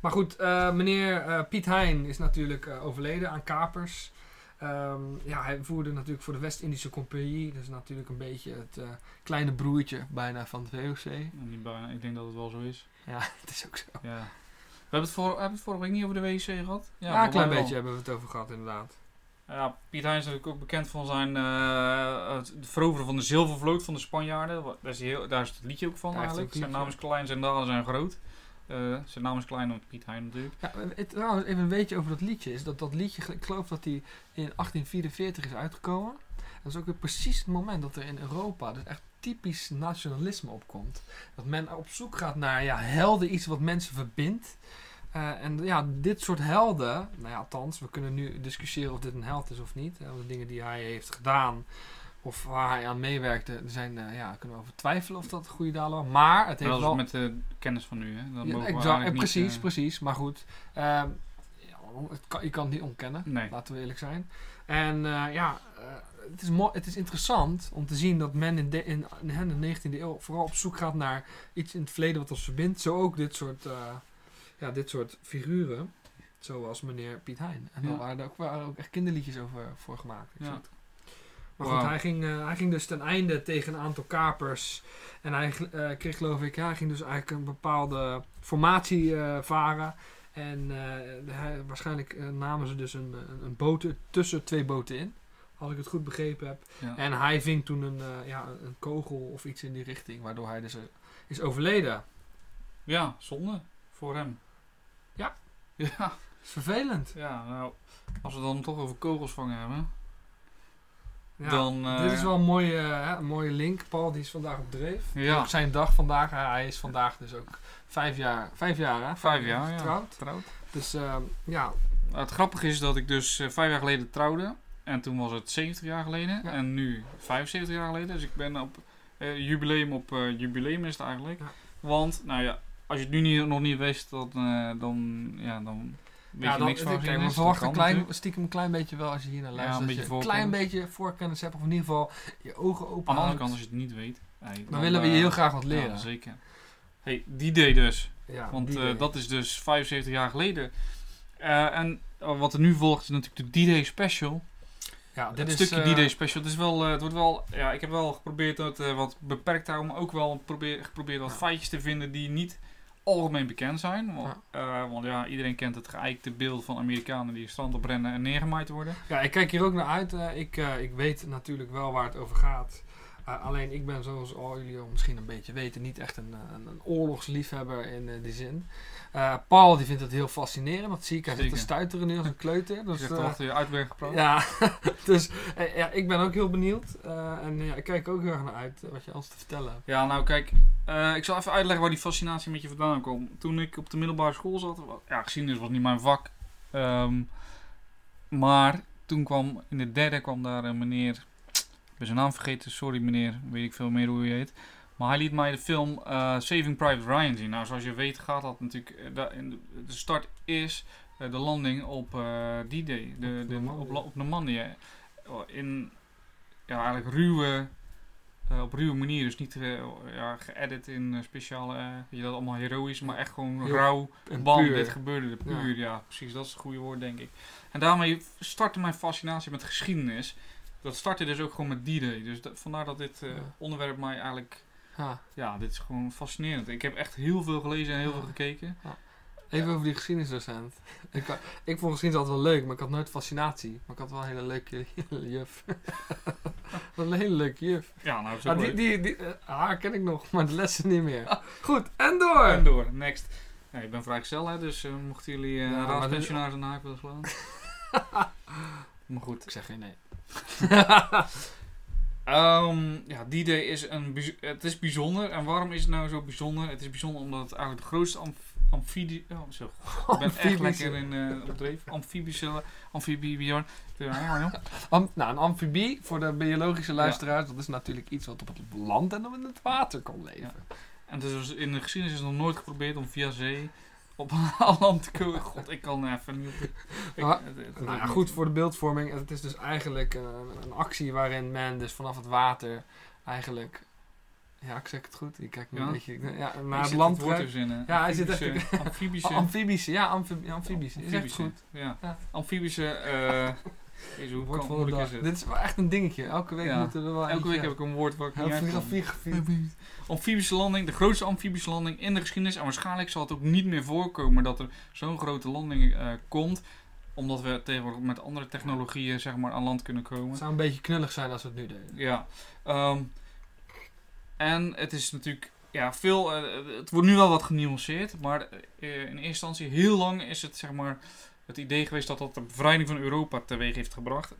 Maar goed, eh, meneer eh, Piet Hein is natuurlijk eh, overleden aan kapers. Ehm, ja, hij voerde natuurlijk voor de West-Indische Compagnie. Dat is natuurlijk een beetje het kleine broertje bijna van het VOC. Niet bijna. Ik denk dat het wel zo is. Ja, <laughs> het is ook zo. Ja. We hebben het, voor, hebben het vorige week niet over de WC gehad? Ja, een klein wel. beetje hebben we het over gehad inderdaad. Ja, Piet Hein is natuurlijk ook bekend van zijn eh, het veroveren van de zilvervloot van de Spanjaarden. Daar is, heel, daar is het liedje ook van eigenlijk. ook Zijn naam is klein, zijn dalen zijn groot. Eh, zijn naam is klein, want Piet Hein natuurlijk. Ja, het, trouwens, even een beetje over dat liedje. Is dat dat liedje, ik geloof dat die in 1844 is uitgekomen. Dat is ook weer precies het moment dat er in Europa dus echt typisch nationalisme opkomt. Dat men op zoek gaat naar ja, helden, iets wat mensen verbindt. Eh, en ja, dit soort helden, nou ja, althans, we kunnen nu discussiëren of dit een held is of niet. De dingen die hij heeft gedaan, of waar hij aan meewerkte, zijn, eh, ja, kunnen we over twijfelen of dat goede dalen waren. Maar het heeft is wel... met de kennis van nu, hè? Dan Ja, exact, eh, niet, precies, eh, precies. Maar goed, ehm, ja, het kan, je kan het niet ontkennen. Nee. Laten we eerlijk zijn. En eh, ja, eh, het, is het is interessant om te zien dat men in de, in, in de 19e eeuw vooral op zoek gaat naar iets in het verleden wat ons verbindt. Zo ook dit soort, eh, ja, dit soort figuren. Zoals meneer Piet Hein. En daar waren er ook, waren ook echt kinderliedjes over voor gemaakt. Ik Ja. Maar goed, hij ging, eh, hij ging dus ten einde tegen een aantal kapers. En hij eh, kreeg geloof ik, ja, hij ging dus eigenlijk een bepaalde formatie eh, varen. En hij, waarschijnlijk namen ze dus een, een, boot tussen twee boten in. Als ik het goed begrepen heb. Ja. En hij ving toen een, ja, een kogel of iets in die richting. Waardoor hij dus is overleden. ja, zonde voor hem. Ja. <laughs> Ja, is vervelend. ja, nou, als we dan toch over kogels vangen hebben, Ja, dan... eh, dit is wel een mooie, eh, hè, een mooie link. Paul die is vandaag op dreef. Ja. Ook zijn dag vandaag. Hij- is vandaag dus ook vijf jaar, vijf jaar, hè? Vijf jaar, ja. getrouwd. Trouwd. Dus ehm, ja, Het grappige is dat ik dus eh, vijf jaar geleden trouwde. En toen was het 70 jaar geleden. Ja. En nu 75 jaar geleden. Dus ik ben op eh, jubileum op eh, jubileum is het eigenlijk. Want, nou ja, als je het nu niet, nog niet wist, dan, eh, dan, ja, dan ja, dan, niks van kijk, we verwachten Dat klein, stiekem een klein beetje wel als je hier naar Ja, luistert. een dat beetje je een klein beetje voorkennis hebt. Of in ieder geval je ogen open Aan de andere kant, als je het niet weet, hey, Dan willen we je eh, heel graag wat leren. Ja, zeker. hey, die day dus. Ja, Want eh, dat is dus 75 jaar geleden. Eh, en eh, wat er nu volgt is natuurlijk de D-Day Special. ja, dit is, stukje D-Day Special. Het, is wel, het wordt wel, ja, ik heb wel geprobeerd het eh, wat beperkt te houden, maar ook wel probeer, geprobeerd wat Ja. feitjes te vinden die niet algemeen bekend zijn. Want ja. want ja, iedereen kent het geëikte beeld van Amerikanen die strand oprennen en neergemaaid worden. Ja, ik kijk hier ook naar uit. eh, ik, eh, ik weet natuurlijk wel waar het over gaat. Eh, alleen ik ben, zoals al jullie al misschien een beetje weten, niet echt een, eh, een, een oorlogsliefhebber in eh, die zin. Eh, Paul die vindt het heel fascinerend. Dat zie ik. Hij zit te stuiteren nu als een kleuter. Dus Dus, zegt achter je uitwerk gepraat. ja, <laughs> dus eh, ja, ik ben ook heel benieuwd. Eh, en ja, ik kijk ook heel erg naar uit wat je ons te vertellen hebt. Ja, nou kijk, ik zal even uitleggen waar die fascinatie met je vandaan komt. Toen ik op de middelbare school zat, ja, geschiedenis was niet mijn vak. Ehm, maar toen kwam, in de derde kwam daar een meneer, ik ben zijn naam vergeten, sorry meneer, weet ik veel meer hoe hij heet. Maar hij liet mij de film eh, Saving Private Ryan zien. Nou, zoals je weet gaat dat natuurlijk, eh, de, start is eh, de landing op D-Day, de, Op de, op, op Normandië. Oh, In ja, eigenlijk ruwe, op ruwe manier, dus niet eh, ja, geëdit in speciale, weet je dat allemaal heroïs, maar echt gewoon Heel rauw. Bam, puur. dit gebeurde er puur. Ja. precies. Dat is het goede woord, denk ik. En daarmee startte mijn fascinatie met geschiedenis. Dat startte dus ook gewoon met D-Day. Dus dat- vandaar dat dit Ja. onderwerp mij eigenlijk... Ja. Ja, dit is gewoon fascinerend. Ik heb echt heel veel gelezen en heel Ja. veel gekeken. Even over die geschiedenisdocent. <laughs> Ik, ik vond geschiedenis altijd wel leuk, maar ik had nooit fascinatie. Maar ik had wel een hele leuke <laughs> juf. <laughs> Een hele leuke juf. Ja, nou, zo Ah, die, die, die, eh, haar ken ik nog, maar de lessen niet meer. Goed, en door! En door. Next. Ja, ik ben vrijgezel, hè, dus eh, mochten jullie eh Ja, raadspensionaris een haak willen slaan. maar goed. Ik zeg geen nee. Ehm, ja, D-Day is een het is bijzonder. En waarom is het nou zo bijzonder? Het is bijzonder omdat het eigenlijk de grootste amf amfibie... Oh, zo. Ik ben echt lekker in eh op dreef. Amfibische... Am- nou, een amfibie, voor de biologische luisteraars, dat is natuurlijk iets wat op het land en op in het water kon leven. En dus in de geschiedenis is het nog nooit geprobeerd om via zee op een land te komen. God, ik kan even niet... op- <laughs> Ik, Maar- Nou ja, goed voor de beeldvorming. Het is dus eigenlijk een, een actie waarin men dus vanaf het water eigenlijk... Ja, ik zeg het goed. Kijkt me Ja? een beetje ja, Ik naar het land het verzinnen. Ja, hij zit Amfibische- echt- Amfibische... <laughs> Amfibische, ja, amfi- amfibische. Je zegt het Amfibische, goed. Ja. Ja. Amfibische... eh <laughs> Jezus, hoe Woord kan- van de moeilijk dag. is het? Dit is wel echt een dingetje. Elke week Ja. moeten we wel Elke week heb ik een woord waar ik niet Amfibische landing, de grootste amfibische landing in de geschiedenis. En waarschijnlijk zal het ook niet meer voorkomen dat er zo'n grote landing eh, komt. Omdat we tegenwoordig met andere technologieën zeg maar, aan land kunnen komen. Het zou een beetje knullig zijn als we het nu deden. Ja. ehm, en het is natuurlijk ja, veel. eh, het wordt nu wel wat genuanceerd. Maar eh, in eerste instantie, heel lang is het zeg maar het idee geweest dat dat de bevrijding van Europa teweeg heeft gebracht.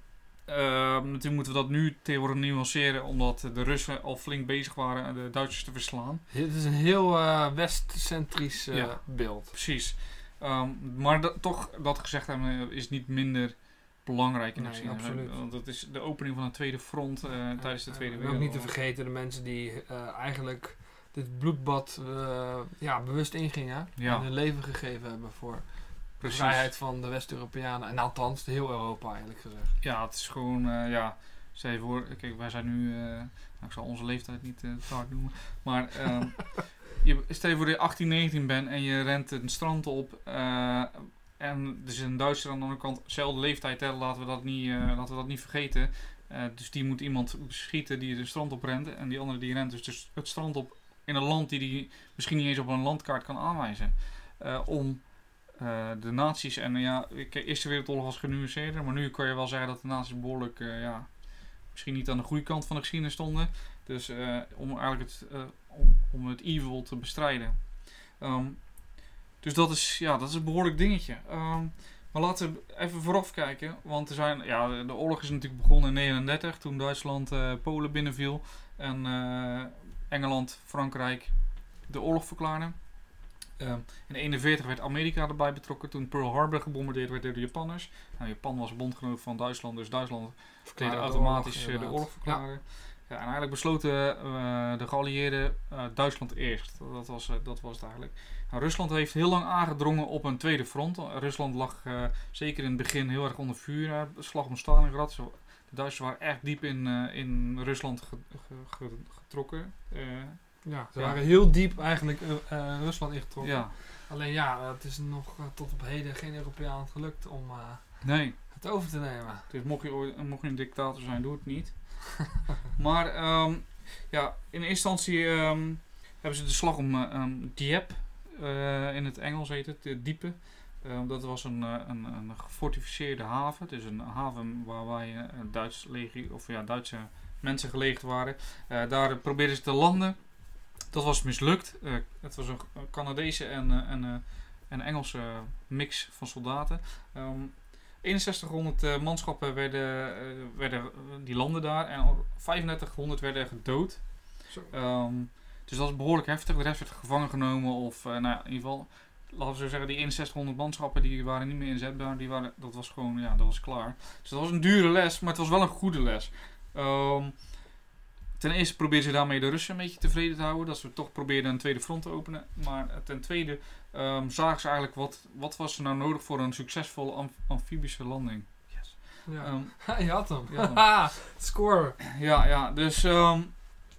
Ehm, natuurlijk moeten we dat nu tegenwoordig nuanceren, omdat de Russen al flink bezig waren de Duitsers te verslaan. Het is een heel eh, westcentrisch eh, Ja. beeld. Precies. Ehm, maar dat- toch, dat gezegd hebben, is niet minder belangrijk in de Nee, geschiedenis. absoluut. Want dat is de opening van een tweede front eh, tijdens de Eh, Tweede en ook Wereldoorlog. niet te vergeten de mensen die eh, eigenlijk dit bloedbad eh, ja, bewust ingingen. Ja. En hun leven gegeven hebben voor de vrijheid van de West-Europeanen. En althans, heel Europa eigenlijk gezegd. Ja, het is gewoon, eh, ja, stel je voor, kijk, wij zijn nu, eh, nou, ik zal onze leeftijd niet te hard noemen, maar ehm, <laughs> je, stel je voor dat je 18, 19 bent en je rent een strand op en er is een Duitser aan de andere kant, dezelfde leeftijd, hè, laten, we dat niet, laten we dat niet vergeten. Dus die moet iemand beschieten die de strand op rent en die andere die rent dus, dus het strand op in een land die die misschien niet eens op een landkaart kan aanwijzen. Om eh, de nazi's en ja, de Eerste Wereldoorlog was genuanceerder, maar nu kan je wel zeggen dat de nazi's behoorlijk, eh, ja, misschien niet aan de goede kant van de geschiedenis stonden. Dus eh, om eigenlijk het, om, om het evil te bestrijden. Ehm, dus dat is, ja, dat is een behoorlijk dingetje. Ehm, maar laten we even vooraf kijken, want er zijn, ja, de, oorlog is natuurlijk begonnen in 39 toen Duitsland Polen binnenviel en eh, Engeland, Frankrijk de oorlog verklaarden. Ehm, in 41 werd Amerika erbij betrokken toen Pearl Harbor gebombardeerd werd door de Japanners. Nou, Japan was bondgenoot van Duitsland, dus Duitsland Verklaarde automatisch oorlog, eh, de oorlog verklaren. Ja. en eigenlijk besloten eh, de geallieerden eh, Duitsland eerst. Dat was, eh, dat was het eigenlijk. Nou, Rusland heeft heel lang aangedrongen op een tweede front. Rusland lag eh, zeker in het begin heel erg onder vuur. eh, slag om Stalingrad. De Duitsers waren echt diep in, eh, in Rusland ge- ge- ge- getrokken. Ja, ze Ja. waren heel diep eigenlijk eh, eh, Rusland ingetrokken. ja, Alleen ja, het is nog eh, tot op heden geen Europeaan gelukt om eh, nee. het over te nemen. Dus mocht je, mocht je een dictator zijn, doe het niet. <laughs> maar ehm, ja, in eerste instantie ehm, hebben ze de slag om ehm, Dieppe, eh, in het Engels heet het, de Diepe. Ehm, dat was een, eh, een, een gefortificeerde haven. Dus een haven waar wij een Duits legio, of ja, Duitse mensen gelegd waren. Eh, daar probeerden ze te landen. Dat was mislukt. Eh, het was een Canadese en, eh, en, eh, en Engelse mix van soldaten. Ehm 6100 eh, manschappen werden, werden die landen daar en al 3500 werden gedood. Ehm, dus dat is behoorlijk heftig. De rest werd gevangen genomen of, nou ja, in ieder geval, laten we zo zeggen, die 6100 manschappen die waren niet meer inzetbaar. Die waren, dat was gewoon, ja, dat was klaar. Dus dat was een dure les, maar het was wel een goede les. Ehm, ten eerste probeerden ze daarmee de Russen een beetje tevreden te houden. Dat ze toch probeerden een tweede front te openen. Maar eh, ten tweede ehm, zagen ze eigenlijk wat, wat was er nou nodig voor een succesvolle amf- amfibische landing. Yes. Ja. Ehm, <laughs> je had hem. Je had hem. Haha, <laughs> Score. ja, ja, dus ehm,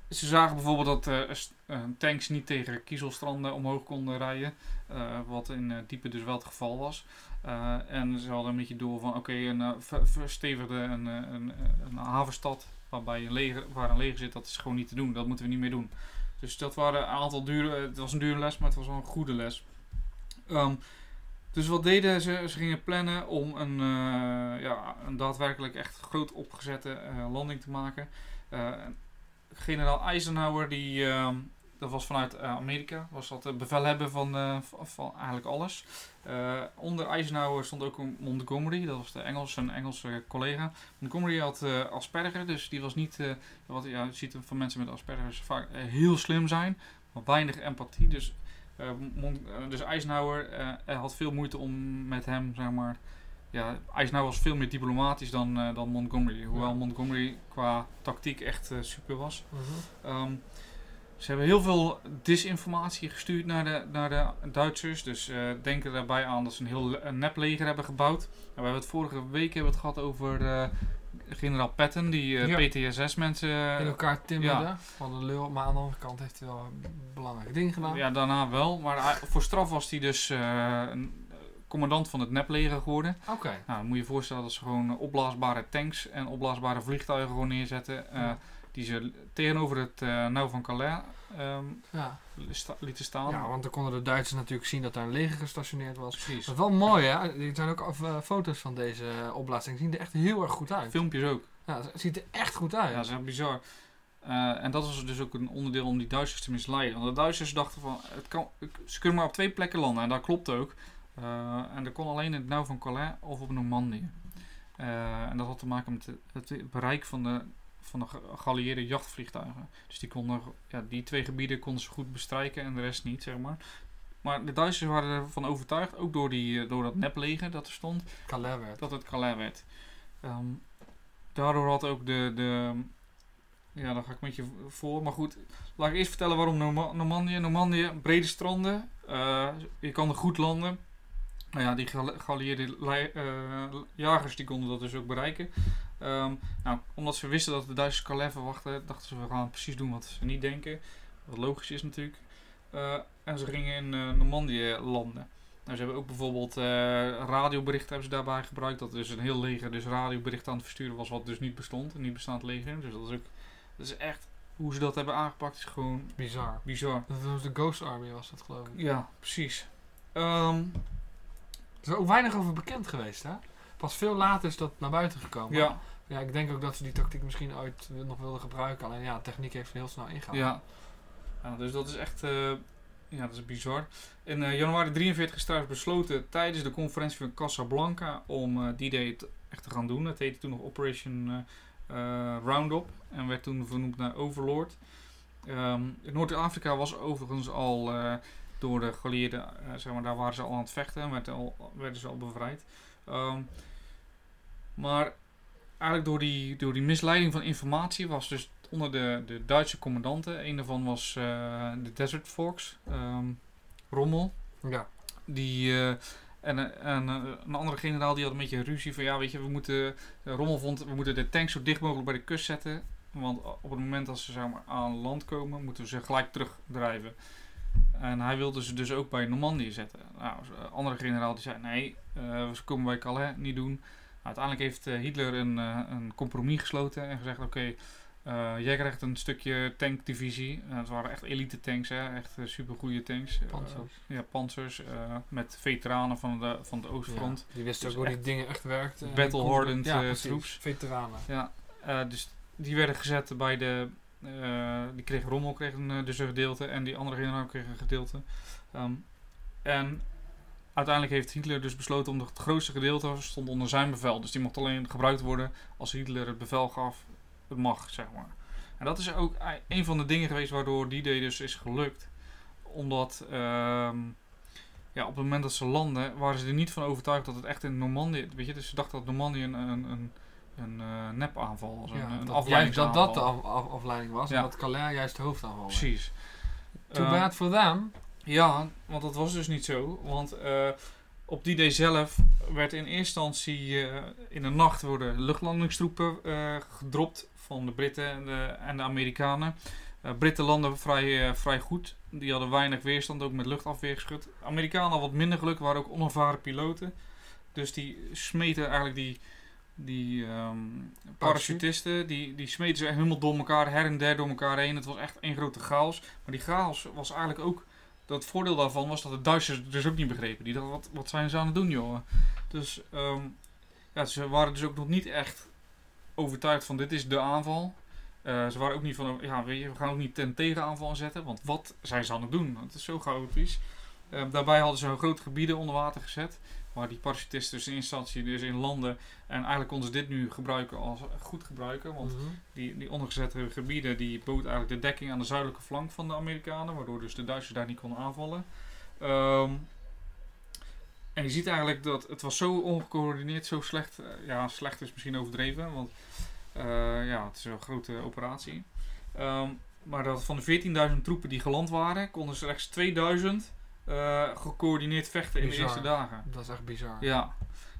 ze zagen bijvoorbeeld dat eh, eh, tanks niet tegen kiezelstranden omhoog konden rijden. eh, wat in eh, diepe dus wel het geval was. Eh, en ze hadden een beetje door van oké, een ver- verstevigde een, een, een havenstad waarbij een leger, waar een leger zit, dat is gewoon niet te doen. Dat moeten we niet meer doen. Dus dat waren een aantal dure, het was een dure les, maar het was wel een goede les. Ehm, dus wat deden ze? Ze gingen plannen om een, eh, ja, een daadwerkelijk echt groot opgezette eh, landing te maken. Eh, generaal Eisenhower, die, ehm, dat was vanuit eh, Amerika, was dat het bevelhebber van, eh, van, eigenlijk alles. Eh, onder Eisenhower stond ook Montgomery, dat was de Engelse, een Engelse collega. Montgomery had eh, Asperger, dus die was niet, eh, wat ja, je ziet van mensen met Asperger vaak eh, heel slim zijn, maar weinig empathie. Dus, eh, eh, dus Eisenhower eh, er had veel moeite om met hem, zeg maar. Ja, Eisenhower was veel meer diplomatisch dan, eh, dan Montgomery. Hoewel Ja. Montgomery qua tactiek echt eh, super was. Mhm. Ehm, ze hebben heel veel disinformatie gestuurd naar de, naar de Duitsers. Dus eh denken daarbij aan dat ze een heel een nepleger hebben gebouwd. En we hebben het vorige week hebben we het gehad over eh, generaal Patton, die eh, Ja. PTSS-mensen. In elkaar timmerde. ja. Van de lul. Maar aan de andere kant heeft hij wel een belangrijk ding gedaan. ja, daarna wel. Maar voor straf was hij dus een commandant van het nepleger geworden. Oké. Nou, dan moet je je voorstellen dat ze gewoon opblaasbare tanks en opblaasbare vliegtuigen gewoon neerzetten. Ja. Die ze tegenover het nauw van Calais ehm, Ja. lieten staan. ja, want dan konden de Duitsers natuurlijk zien dat daar een leger gestationeerd was. precies. Dat is wel mooi, hè? Er zijn ook af- eh, foto's van deze uh, opblaasting. Die zien er echt heel erg goed uit. Filmpjes ook. Ja, het ziet er echt goed uit. Ja, dat is echt bizar. Eh, en dat was dus ook een onderdeel om die Duitsers te misleiden. Want de Duitsers dachten van, het kan, ze kunnen maar op twee plekken landen. En dat klopt ook. Eh, en dat kon alleen in het nauw van Calais of op Normandië. Eh, en dat had te maken met het, het bereik van de, van de ge- geallieerde jachtvliegtuigen. Dus die, konden, ja, die twee gebieden konden ze goed bestrijken en de rest niet, zeg maar. Maar de Duitsers waren ervan overtuigd, ook door, die, eh, door dat nepleger dat er stond, Calais werd. dat het Calais werd. Ehm, daardoor had ook de, de. Ja, daar ga ik met je voor. Maar goed, laat ik eerst vertellen waarom Norma- Normandië. Normandië, brede stranden. eh, je kan er goed landen. Nou ja, die geall- geallieerde eh, jagers die konden dat dus ook bereiken. Ehm, nou, omdat ze wisten dat de Duitsers Calais verwachten, dachten ze we gaan precies doen wat ze niet denken. Wat logisch is natuurlijk. Eh, en ze gingen in eh, Normandië landen. Nou, ze hebben ook bijvoorbeeld eh, radioberichten hebben ze daarbij gebruikt. Dat dus een heel leger dus radioberichten aan het versturen was wat dus niet bestond. Een niet bestaand leger. Dus dat is ook dat is echt hoe ze dat hebben aangepakt is gewoon Bizar. bizar. Dat was de Ghost Army was dat geloof ik. Ja, precies. Ehm, Er is ook weinig over bekend geweest hè. Pas veel later is dat naar buiten gekomen. ja, Ja, ik denk ook dat ze die tactiek misschien ooit nog wilden gebruiken. Alleen ja, techniek heeft heel snel ingehaald. ja. ja. Dus dat is echt eh, ja, dat is bizar. In eh, januari 43 is trouwens besloten tijdens de conferentie van Casablanca om eh, die day echt te gaan doen. Het heette toen nog Operation Roundup en werd toen vernoemd naar Overlord. Ehm, Noord-Afrika was overigens al door de geallieerden, zeg maar, daar waren ze al aan het vechten en werden ze al bevrijd. Ehm, maar eigenlijk door die, door die misleiding van informatie was dus onder de, de Duitse commandanten, een daarvan was eh, de Desert Fox, ehm, Rommel. Ja. Die, eh, en eh, en een andere generaal die had een beetje ruzie van ja, weet je, we moeten, Rommel vond, we moeten de tanks zo dicht mogelijk bij de kust zetten. Want op het moment dat ze zeg maar, aan land komen, moeten we ze gelijk terugdrijven. En hij wilde ze dus ook bij Normandië zetten. Nou, een andere generaal die zei nee, eh, ze komen bij Calais niet doen. Uiteindelijk heeft eh, Hitler een, eh, een compromis gesloten en gezegd oké, eh, jij krijgt een stukje tankdivisie. Uh, het waren echt elite tanks, hè? echt uh, super goede tanks. Panzers. ja, panzers. Met veteranen van de, van het Oostfront. Ja, die wisten Dus ook hoe die dingen echt werkten. battle hardened ja, troops. Veteranen. Ja, dus die werden gezet bij de. Die kreeg Rommel kreeg een, dus een gedeelte en die andere generaal kreeg een gedeelte. Um, en uiteindelijk heeft Hitler dus besloten om het grootste gedeelte stond onder zijn bevel. Dus die mocht alleen gebruikt worden als Hitler het bevel gaf. Het mag, zeg maar. En dat is ook een van de dingen geweest waardoor die day dus is gelukt. Omdat um, ja, op het moment dat ze landen, waren ze er niet van overtuigd dat het echt in Normandië. Weet je, dus ze dachten dat Normandië een, een, een een eh, nepaanval. Als Ja, een, een dat, juist dat dat de afleidingsaanval. af, af- afleiding was. Ja. En dat Calais juist de hoofdaanval was. Precies. Too bad for them. Ja, want dat was dus niet zo. Want eh, op die day zelf werd in eerste instantie eh, in de nacht worden luchtlandingstroepen eh, gedropt van de Britten en de, en de Amerikanen. Britten landen vrij, vrij goed. Die hadden weinig weerstand, ook met luchtafweergeschut. Amerikanen hadden wat minder geluk, waren ook onervaren piloten. Dus die smeten eigenlijk die, die ehm, parachutisten, die, die smeten ze helemaal door elkaar, her en der door elkaar heen. Het was echt één grote chaos. Maar die chaos was eigenlijk ook dat voordeel daarvan was dat de Duitsers het dus ook niet begrepen. Die dachten, wat, wat zijn ze aan het doen, joh? Dus ehm, ja, ze waren dus ook nog niet echt overtuigd van dit is de aanval. Eh, ze waren ook niet van, ja, weet je, we gaan ook niet ten tegenaanval zetten, want wat zijn ze aan het doen? Het is zo chaotisch. Ehm, daarbij hadden ze grote gebieden onder water gezet, waar die parachutisten dus in instantie dus in landen. En eigenlijk konden ze dit nu gebruiken als goed gebruiken, want Mhm. die, die ondergezette gebieden die bood eigenlijk de dekking aan de zuidelijke flank van de Amerikanen, waardoor dus de Duitsers daar niet konden aanvallen. Ehm, en je ziet eigenlijk dat het was zo ongecoördineerd, zo slecht. eh, ja, slecht is misschien overdreven, want eh, ja, het is een grote operatie. Ehm, maar dat van de 14.000 troepen die geland waren, konden slechts 2000 eh, gecoördineerd vechten in de eerste dagen. Dat is echt bizar. Ja,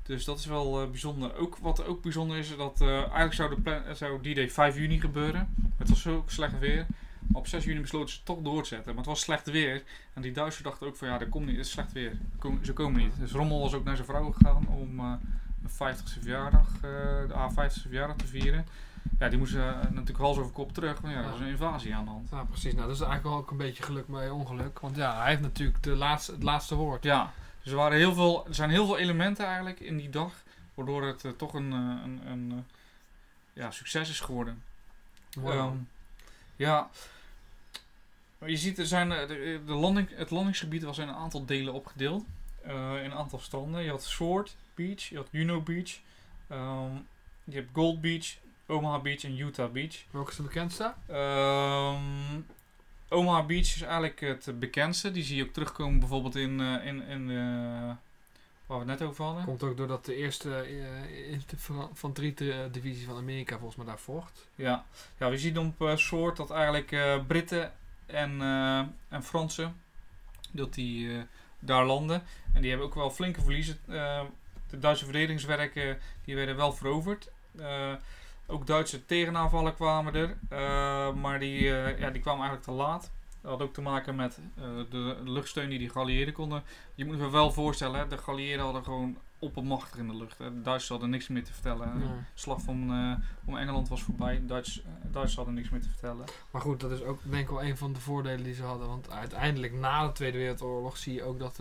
dus dat is wel eh, bijzonder. Ook, wat ook bijzonder is, dat eh, eigenlijk zou, de plan, zou die day 5 juni gebeuren. Het was zo slecht weer. Maar op 6 juni besloten ze toch door te zetten. Maar het was slecht weer. En die Duitsers dachten ook van ja, dat komt niet, het is slecht weer. Kom- Ze komen niet. Dus Rommel was ook naar zijn vrouw gegaan om een 50ste verjaardag, de A50ste verjaardag te vieren. Ja, die moesten eh, natuurlijk hals over kop terug. Want ja, er was een invasie aan de hand. Ja, precies. Nou, dat is eigenlijk wel ook een beetje geluk bij ongeluk. Want ja, hij heeft natuurlijk de laatste, het laatste woord. Ja, dus er, waren heel veel, er zijn heel veel elementen eigenlijk in die dag. Waardoor het eh, toch een, eh, een, een ja, succes is geworden. Wow. Ehm, ja. Maar Je ziet, er zijn, de, de landing, het landingsgebied was in een aantal delen opgedeeld. In een aantal stranden. Je had Sword Beach, je had Juno Beach. ehm, je hebt Gold Beach, Omaha Beach en Utah Beach. Welke is de bekendste? Ehm, Omaha Beach is eigenlijk het bekendste. Die zie je ook terugkomen bijvoorbeeld in, eh, in, in eh, waar we het net over hadden. Komt ook doordat de eerste eh, infanterie-divisie van Amerika volgens mij daar vocht. Ja, ja we zien op soort dat eigenlijk Britten en, en Fransen dat die daar landen. En die hebben ook wel flinke verliezen. De Duitse verdedigingswerken die werden wel veroverd. Ook Duitse tegenaanvallen kwamen er. eh, maar die, eh, ja, die kwamen eigenlijk te laat. Dat had ook te maken met eh, de luchtsteun die die geallieerden konden. Je moet je wel voorstellen, hè, de geallieerden hadden gewoon oppermachtig in de lucht. Hè. De Duitsers hadden niks meer te vertellen. De slag van, om Engeland was voorbij. Duits, Duitsers hadden niks meer te vertellen. Maar goed, dat is ook denk ik wel een van de voordelen die ze hadden. Want uiteindelijk na de Tweede Wereldoorlog zie je ook dat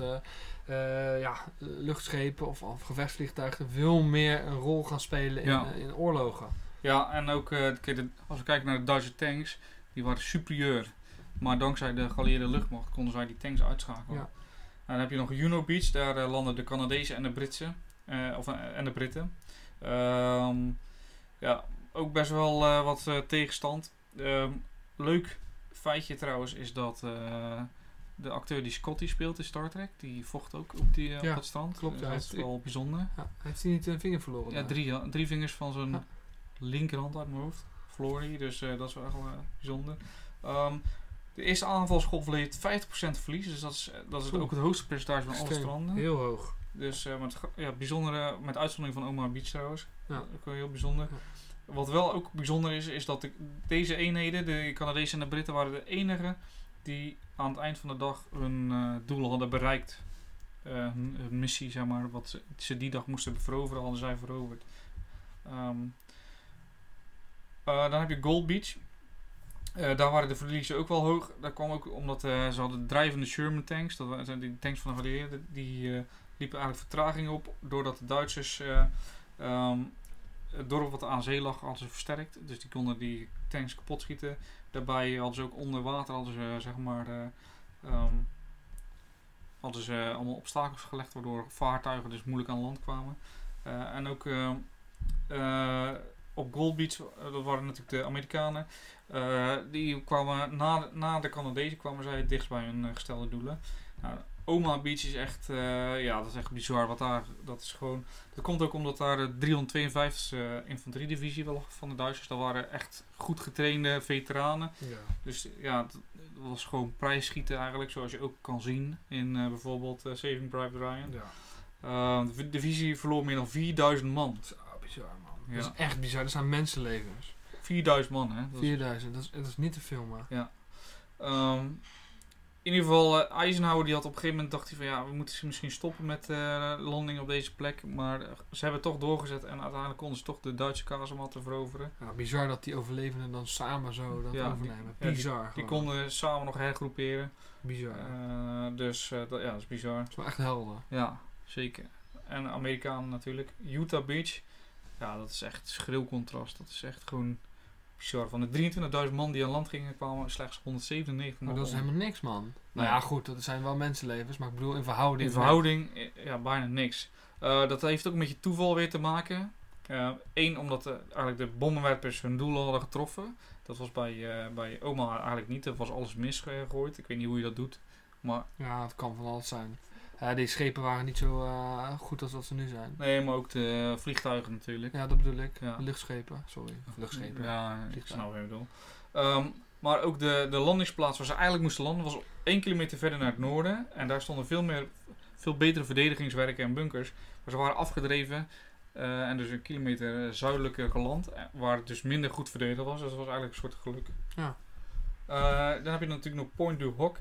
ja, luchtschepen of, of gevechtsvliegtuigen veel meer een rol gaan spelen in, Ja. in oorlogen. Ja, en ook eh, als we kijken naar de Duitse tanks, die waren superieur. Maar dankzij de geallieerde luchtmacht konden zij die tanks uitschakelen. Ja. En dan heb je nog Juno Beach, daar eh, landen de Canadezen en de Britsen. eh, of, en de Britten. Ehm, ja, ook best wel wat tegenstand. Ehm, leuk feitje trouwens is dat de acteur die Scotty speelt in Star Trek, die vocht ook op, die, Ja, op dat strand. klopt, ja. dat is wel bijzonder. Ja, heeft hij niet een vinger verloren? Ja, drie, drie vingers van zijn Ja. Linkerhand uit mijn hoofd. Hij, dus eh, dat is wel echt wel, eh, bijzonder. Ehm, de eerste aanvalsgolf leed 50% verlies, dus dat is, eh, dat is Oeh. ook het hoogste percentage van alle stranden. Heel hoog. Dus eh, met, ja, bijzondere, met uitzondering van Omaha Beach trouwens. Ja. Ook heel bijzonder. Ja. Wat wel ook bijzonder is, is dat de, deze eenheden, de Canadezen en de Britten, waren de enige die aan het eind van de dag hun doel hadden bereikt. Hun, hun missie, zeg maar, wat ze, ze die dag moesten veroveren, hadden zij veroverd. Ehm, eh, dan heb je Gold Beach. Eh, daar waren de verliezen ook wel hoog. Dat kwam ook omdat eh, ze hadden drijvende Sherman tanks. Dat waren die tanks van de geallieerden. Die liepen eigenlijk vertraging op. Doordat de Duitsers ehm, het dorp wat aan zee lag hadden ze versterkt. Dus die konden die tanks kapot schieten. Daarbij hadden ze ook onder water hadden ze, zeg maar, eh, ehm, hadden ze allemaal obstakels gelegd. Waardoor vaartuigen dus moeilijk aan land kwamen. En ook... ehm, eh, op Gold Beach, eh, dat waren natuurlijk de Amerikanen, eh, die kwamen na, na de Canadezen kwamen zij het dichtst bij hun eh, gestelde doelen. Nou, Omaha Beach is echt, ja, dat is echt bizar. Wat daar, dat is gewoon, dat komt ook omdat daar de 352e infanteriedivisie wel van de Duitsers, dat waren echt goed getrainde veteranen. Ja. Dus ja, het het was gewoon prijsschieten eigenlijk, zoals je ook kan zien in eh, bijvoorbeeld Saving Private Ryan. ja. Eh, de divisie verloor meer dan 4000 man. Dat is bizar, man. Ja. Dat is echt bizar. Dat zijn mensenlevens. 4000 man, hè? Dat is- 4000, dat is, dat is niet te filmen. Ehm, in ieder geval, eh, Eisenhower die had op een gegeven moment dacht hij van ja, we moeten misschien stoppen met eh landing op deze plek. Maar eh, ze hebben het toch doorgezet en uiteindelijk konden ze toch de Duitse kazematten veroveren. Ja, bizar dat die overlevenden dan samen zo dat Ja, overnemen. die- ja, bizar. Die gewoon. konden samen nog hergroeperen. Bizar. Dus dat, ja, dat is bizar. dat is wel echt helder. Ja, zeker. En Amerikanen natuurlijk. Utah Beach. Ja, dat is echt schreeuwcontrast. Dat is echt gewoon bizar. Van de 23.000 man die aan land gingen, kwamen slechts 197 Maar dat is helemaal niks, man. Nou ja, goed, dat zijn wel mensenlevens, maar ik bedoel in verhouding. In verhouding, eh, ja, bijna niks. Eh, dat heeft ook met je toeval weer te maken. Eén, omdat eh, eigenlijk de bommenwerpers hun doel hadden getroffen. Dat was bij, eh, bij Oma eigenlijk niet. Er was alles misgegooid. Ik weet niet hoe je dat doet. Maar, Ja, het kan van alles zijn. Ja, die schepen waren niet zo eh, goed als dat ze nu zijn. nee, maar ook de vliegtuigen natuurlijk. Ja, dat bedoel ik. Ja. Luchtschepen, sorry. Luchtschepen. Ja, ik snap wat je bedoelt. Ehm, maar ook de, de landingsplaats waar ze eigenlijk moesten landen was één kilometer verder naar het noorden. En daar stonden veel, meer, veel betere verdedigingswerken en bunkers. Maar ze waren afgedreven eh, en dus een kilometer zuidelijker geland. eh, Waar het dus minder goed verdedigd was. Dus dat was eigenlijk een soort geluk. Ja. Dan heb je natuurlijk nog Point du Hoc.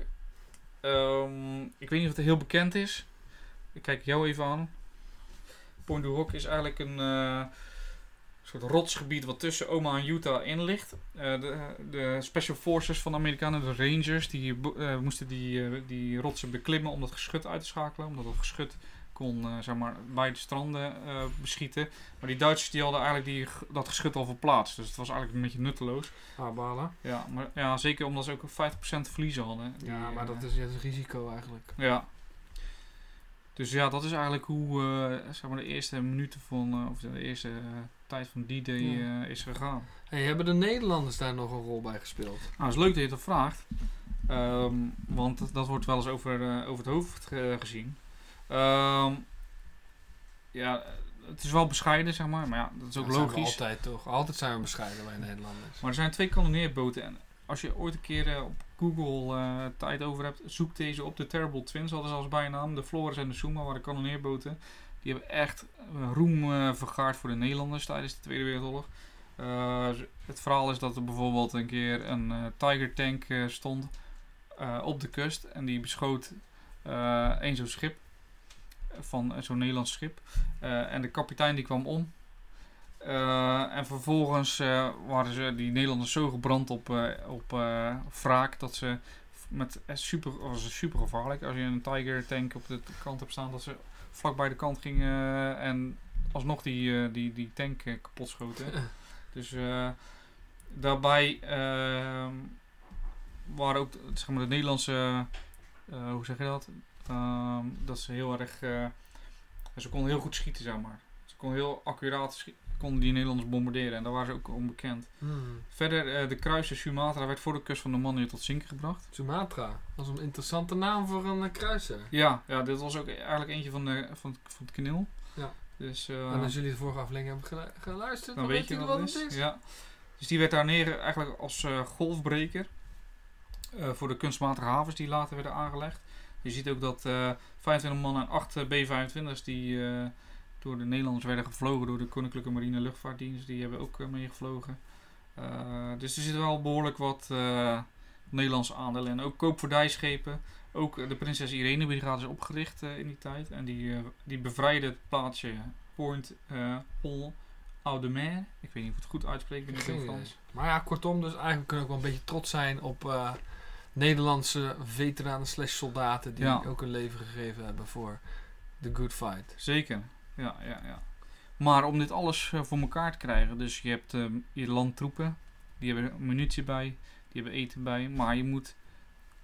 Ehm, ik weet niet of het heel bekend is. Ik kijk jou even aan. Point du Hoc is eigenlijk een eh, soort rotsgebied wat tussen Omaha en Utah in ligt. Eh, de, de Special Forces van de Amerikanen, de Rangers, die eh, moesten die, die rotsen beklimmen om dat geschut uit te schakelen. Omdat dat geschut kon eh, zeg maar, bij de stranden eh, beschieten. Maar die Duitsers die hadden eigenlijk die, dat geschut al verplaatst. Dus het was eigenlijk een beetje nutteloos. Ah, balen. Ja, maar, ja zeker omdat ze ook 50% verliezen hadden. Die, Ja, maar eh, dat is, dat is risico eigenlijk. ja. Dus ja, dat is eigenlijk hoe eh, zeg maar de eerste minuten van, eh, of de eerste eh, tijd van die day Ja. eh, is gegaan. Hey, hebben de Nederlanders daar nog een rol bij gespeeld? Nou, het is leuk dat je dat vraagt. Ehm, want dat, dat wordt wel eens over, eh, over het hoofd ge- gezien. Ehm, ja, het is wel bescheiden, zeg maar. Maar ja, dat is ook zijn logisch. altijd toch? Altijd zijn we bescheiden bij Nederlanders. Maar er zijn twee kanoneerboten. En als je ooit een keer eh, op Google eh, tijd over hebt, zoek deze op. De Terrible Twins hadden ze als bijnaam. De Flores en de Suma waren kanoneerboten. Die hebben echt roem eh, vergaard voor de Nederlanders tijdens de Tweede Wereldoorlog. Het verhaal is dat er bijvoorbeeld een keer een Tiger tank stond op de kust. En die beschoot één zo'n schip. Van eh, zo'n Nederlands schip. Eh, en de kapitein die kwam om. Eh, en vervolgens waren ze, die Nederlanders zo gebrand op, op wraak dat ze met super, was super gevaarlijk. Als je een Tiger tank op de kant hebt staan, dat ze vlak bij de kant gingen en alsnog die, die, die tank kapot schoten. <laughs> Dus daarbij ehm, waren ook zeg maar, de Nederlandse, hoe zeg je dat? Ehm, dat ze heel erg, eh, ze konden heel goed schieten, zeg maar. Ze konden heel accuraat schieten konden die Nederlanders bombarderen. En daar waren ze ook onbekend. Hmm. Verder, eh, de kruiser Sumatra werd voor de kust van de Manille tot zinken gebracht. Sumatra. Dat is een interessante naam voor een eh, kruiser. Ja, ja, dit was ook eigenlijk eentje van, de, van, het- van het kanaal. Ja. Dus, en als jullie de vorige aflevering hebben gelu- geluisterd, dan weet je wat het is. Ja. Dus die werd daar neer eigenlijk als golfbreker. voor de kunstmatige havens die later werden aangelegd. Je ziet ook dat eh 25 man en 8 B-25's die eh, door de Nederlanders werden gevlogen door de Koninklijke Marine Luchtvaartdienst. Die hebben ook eh, meegevlogen. Eh, dus er zit wel behoorlijk wat eh, Nederlandse aandelen in. Ook koopvaardijschepen. Ook eh, de Prinses Irene Brigade is opgericht eh, in die tijd. En die, eh, die bevrijdde het plaatsje Point eh Pont Oudemer. Ik weet niet of ik het goed uitspreek, ik ben niet Geen heel idee. Frans. Maar ja, kortom, dus eigenlijk kunnen we ook wel een beetje trots zijn op eh, Nederlandse veteranen slash soldaten die Ja. ook een leven gegeven hebben voor de good fight. Zeker, ja, ja, ja. Maar om dit alles eh, voor elkaar te krijgen, dus je hebt eh, je landtroepen, die hebben munitie bij, die hebben eten bij, maar je moet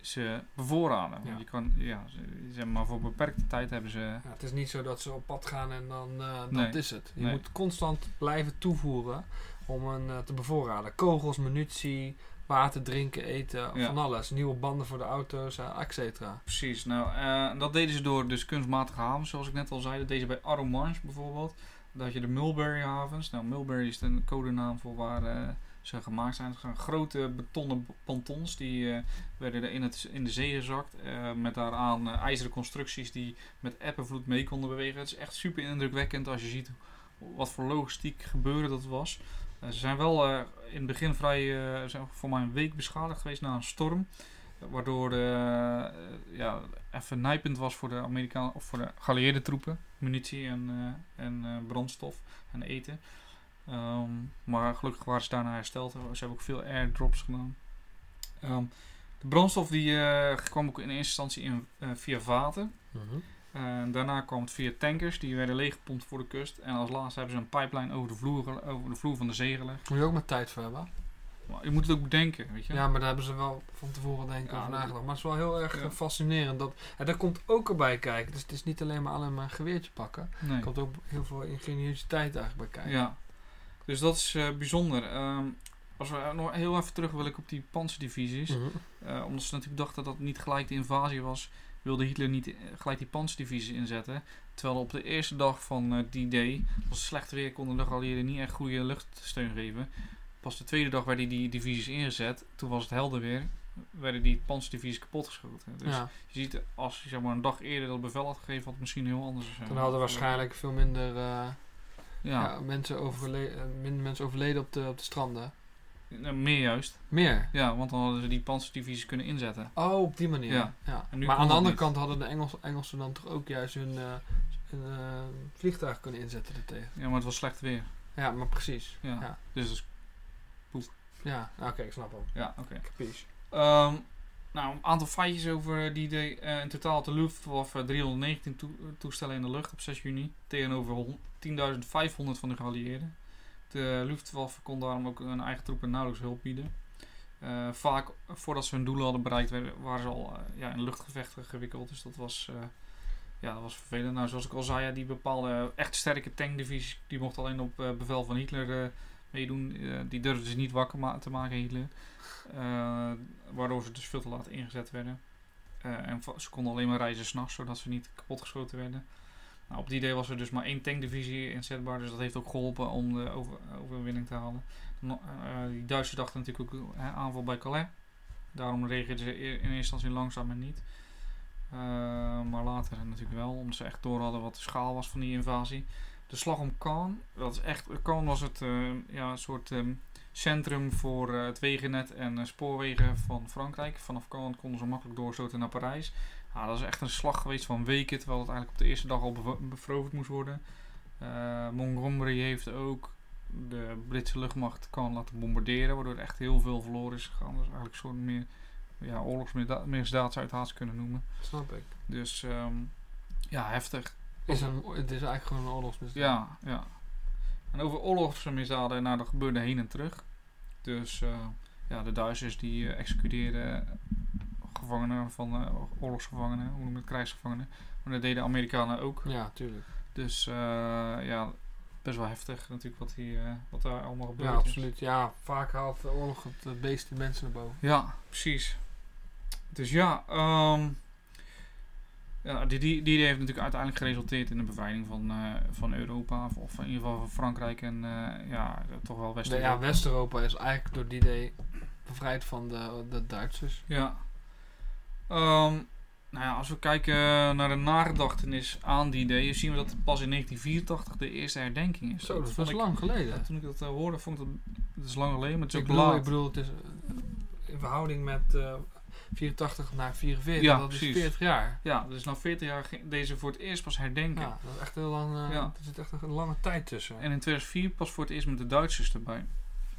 ze bevoorraden. Want je kan, ja, ze, zeg maar voor beperkte tijd hebben ze... Ja, het is niet zo dat ze op pad gaan en dan eh, dat Nee. is het. Je Nee. moet constant blijven toevoeren om een eh, te bevoorraden. Kogels, munitie, water, drinken, eten, Ja. van alles. Nieuwe banden voor de auto's, eh, et cetera. Precies, nou, eh, dat deden ze door dus kunstmatige havens, zoals ik net al zei. Dat deden ze bij bijvoorbeeld. Had je de Mulberry havens. Nou, Mulberry is een codenaam voor waar eh, ze gemaakt zijn. Het zijn grote betonnen pontons, die werden er in, het, in de zee gezakt. met daaraan ijzeren constructies die met eb en vloed mee konden bewegen. Het is echt super indrukwekkend als je ziet wat voor logistiek gebeuren dat was. Eh, ze zijn wel eh, in het begin vrij, eh, voor mij een week beschadigd geweest na een storm. Waardoor ja, even nijpend was voor de Amerikanen of voor de geallieerde troepen. Munitie en, en brandstof en eten. Ehm, maar gelukkig waren ze daarna hersteld. Ze hebben ook veel airdrops gedaan. Ehm, de brandstof die, kwam ook in eerste instantie in, eh, via vaten. En daarna kwam het via tankers. Die werden leeggepompt voor de kust. En als laatste hebben ze een pipeline over de vloer, over de vloer van de zee gelegd. Moet je ook met tijd voor hebben. Maar je moet het ook bedenken, weet je. Ja, maar daar hebben ze wel van tevoren denk ik Ja, over dat- nagedacht. Maar het is wel heel erg Ja. fascinerend. Dat, en daar komt ook erbij kijken. Dus het is niet alleen maar alleen maar een geweertje pakken. Nee. Er komt ook heel veel ingeniositeit eigenlijk bij kijken. Ja, dus dat is eh, bijzonder. Ehm, als we nog heel even terug wil ik op die panzerdivisies. Mhm. Eh, omdat ze natuurlijk dachten dat het niet gelijk de invasie was, wilde Hitler niet eh, gelijk die panzerdivisies inzetten. Terwijl op de eerste dag van eh, die day, was het slecht weer, konden de geallieerden niet echt goede luchtsteun geven. Pas de tweede dag werden die divisies ingezet. Toen was het helder weer. Werden die panzerdivisies kapotgeschoten. Dus ja. je ziet, als je zeg maar, een dag eerder dat bevel had gegeven, had het misschien heel anders zijn. Dan hadden waarschijnlijk veel minder, eh, Ja, ja. mensen, overle minder mensen overleden op de, op de stranden. Nou, meer juist. Meer. Ja, want dan hadden ze die panzerdivisies kunnen inzetten. Oh, op die manier. Ja. Ja. Maar aan de andere niet. kant hadden de Engels, Engelsen dan toch ook juist hun, hun eh, vliegtuig kunnen inzetten ertegen. Ja, maar het was slecht weer. Ja, maar precies. Ja. Ja. Dus dat is Ja, oké, ik snap hem. Ja, oké. Capiche. Ehm, nou, een aantal feitjes over die day. Eh, in totaal had de Luftwaffe 319 toe- toestellen in de lucht op 6 juni. Tegenover hon- 10.500 van de geallieerden. De Luftwaffe kon daarom ook hun eigen troepen nauwelijks hulp bieden. Eh, vaak voordat ze hun doelen hadden bereikt, werden- waren ze al eh, ja, in luchtgevechten gewikkeld. Dus dat was, eh, ja, dat was vervelend. Nou, zoals ik al zei, ja, die bepaalde echt sterke tankdivisies, die mochten alleen op bevel van Hitler meedoen. Die durfden ze niet wakker te maken, Hitler. Waardoor ze dus veel te laat ingezet werden. En ze konden alleen maar reizen s'nachts, zodat ze niet kapotgeschoten werden. Nou, op die idee was er dus maar één tankdivisie inzetbaar, dus dat heeft ook geholpen om de over, overwinning te halen. Eh, die Duitsers dachten natuurlijk ook hè, aanval bij Calais. Daarom reageerden ze in eerste instantie langzaam en niet. Eh, maar later natuurlijk wel, omdat ze echt door hadden wat de schaal was van die invasie. De slag om Caen, dat is echt, Caen was het ja, een soort ehm, centrum voor het wegennet en spoorwegen van Frankrijk. Vanaf Caen konden ze makkelijk doorstoten naar Parijs. Ja, dat is echt een slag geweest van weken, terwijl het eigenlijk op de eerste dag al bevroverd moest worden. Eh, Montgomery heeft ook de Britse luchtmacht kan laten bombarderen, waardoor er echt heel veel verloren is gegaan. Dat is eigenlijk een soort meer ja, oorlogsmisdaad zou je het haast kunnen noemen. Snap ik. Dus ehm, ja, heftig. Is een, het is eigenlijk gewoon een oorlogsmisdaad. Ja, ja. En over oorlogsmisdaden, nou dat gebeurde heen en terug. Dus eh, ja, de Duitsers die eh, executeerden gevangenen van eh, oorlogsgevangenen, hoe noem je het, krijgsgevangenen. Maar dat deden Amerikanen ook. Ja, tuurlijk. Dus eh, ja, best wel heftig natuurlijk wat, hier, eh, wat daar allemaal gebeurd Ja, is. absoluut. Ja, vaak haalt de oorlog het beest de mensen naar boven. Ja, precies. Dus ja, ehm, ja die, die, die heeft natuurlijk uiteindelijk geresulteerd in de bevrijding van, van Europa. Of, of in ieder geval van Frankrijk en ja, toch wel West-Europa. ja, West-Europa is eigenlijk door die idee bevrijd van de, de Duitsers. Ja. Ehm, nou ja, als we kijken naar de nagedachtenis aan die day, zien we dat het pas in 1984 de eerste herdenking is. Zo, dat ik- lang geleden. ja, toen ik dat eh, hoorde, vond ik dat, dat is lang geleden, maar het is ik, ook bedoel, laat. ik bedoel, het is eh, in verhouding met eh 84 naar 44, Ja, dat precies. is 40 jaar. Ja, dus na 40 jaar deze voor het eerst pas herdenken. Ja, dat is echt heel lang, Ja. er zit echt een lange tijd tussen. En in 2004 pas voor het eerst met de Duitsers erbij.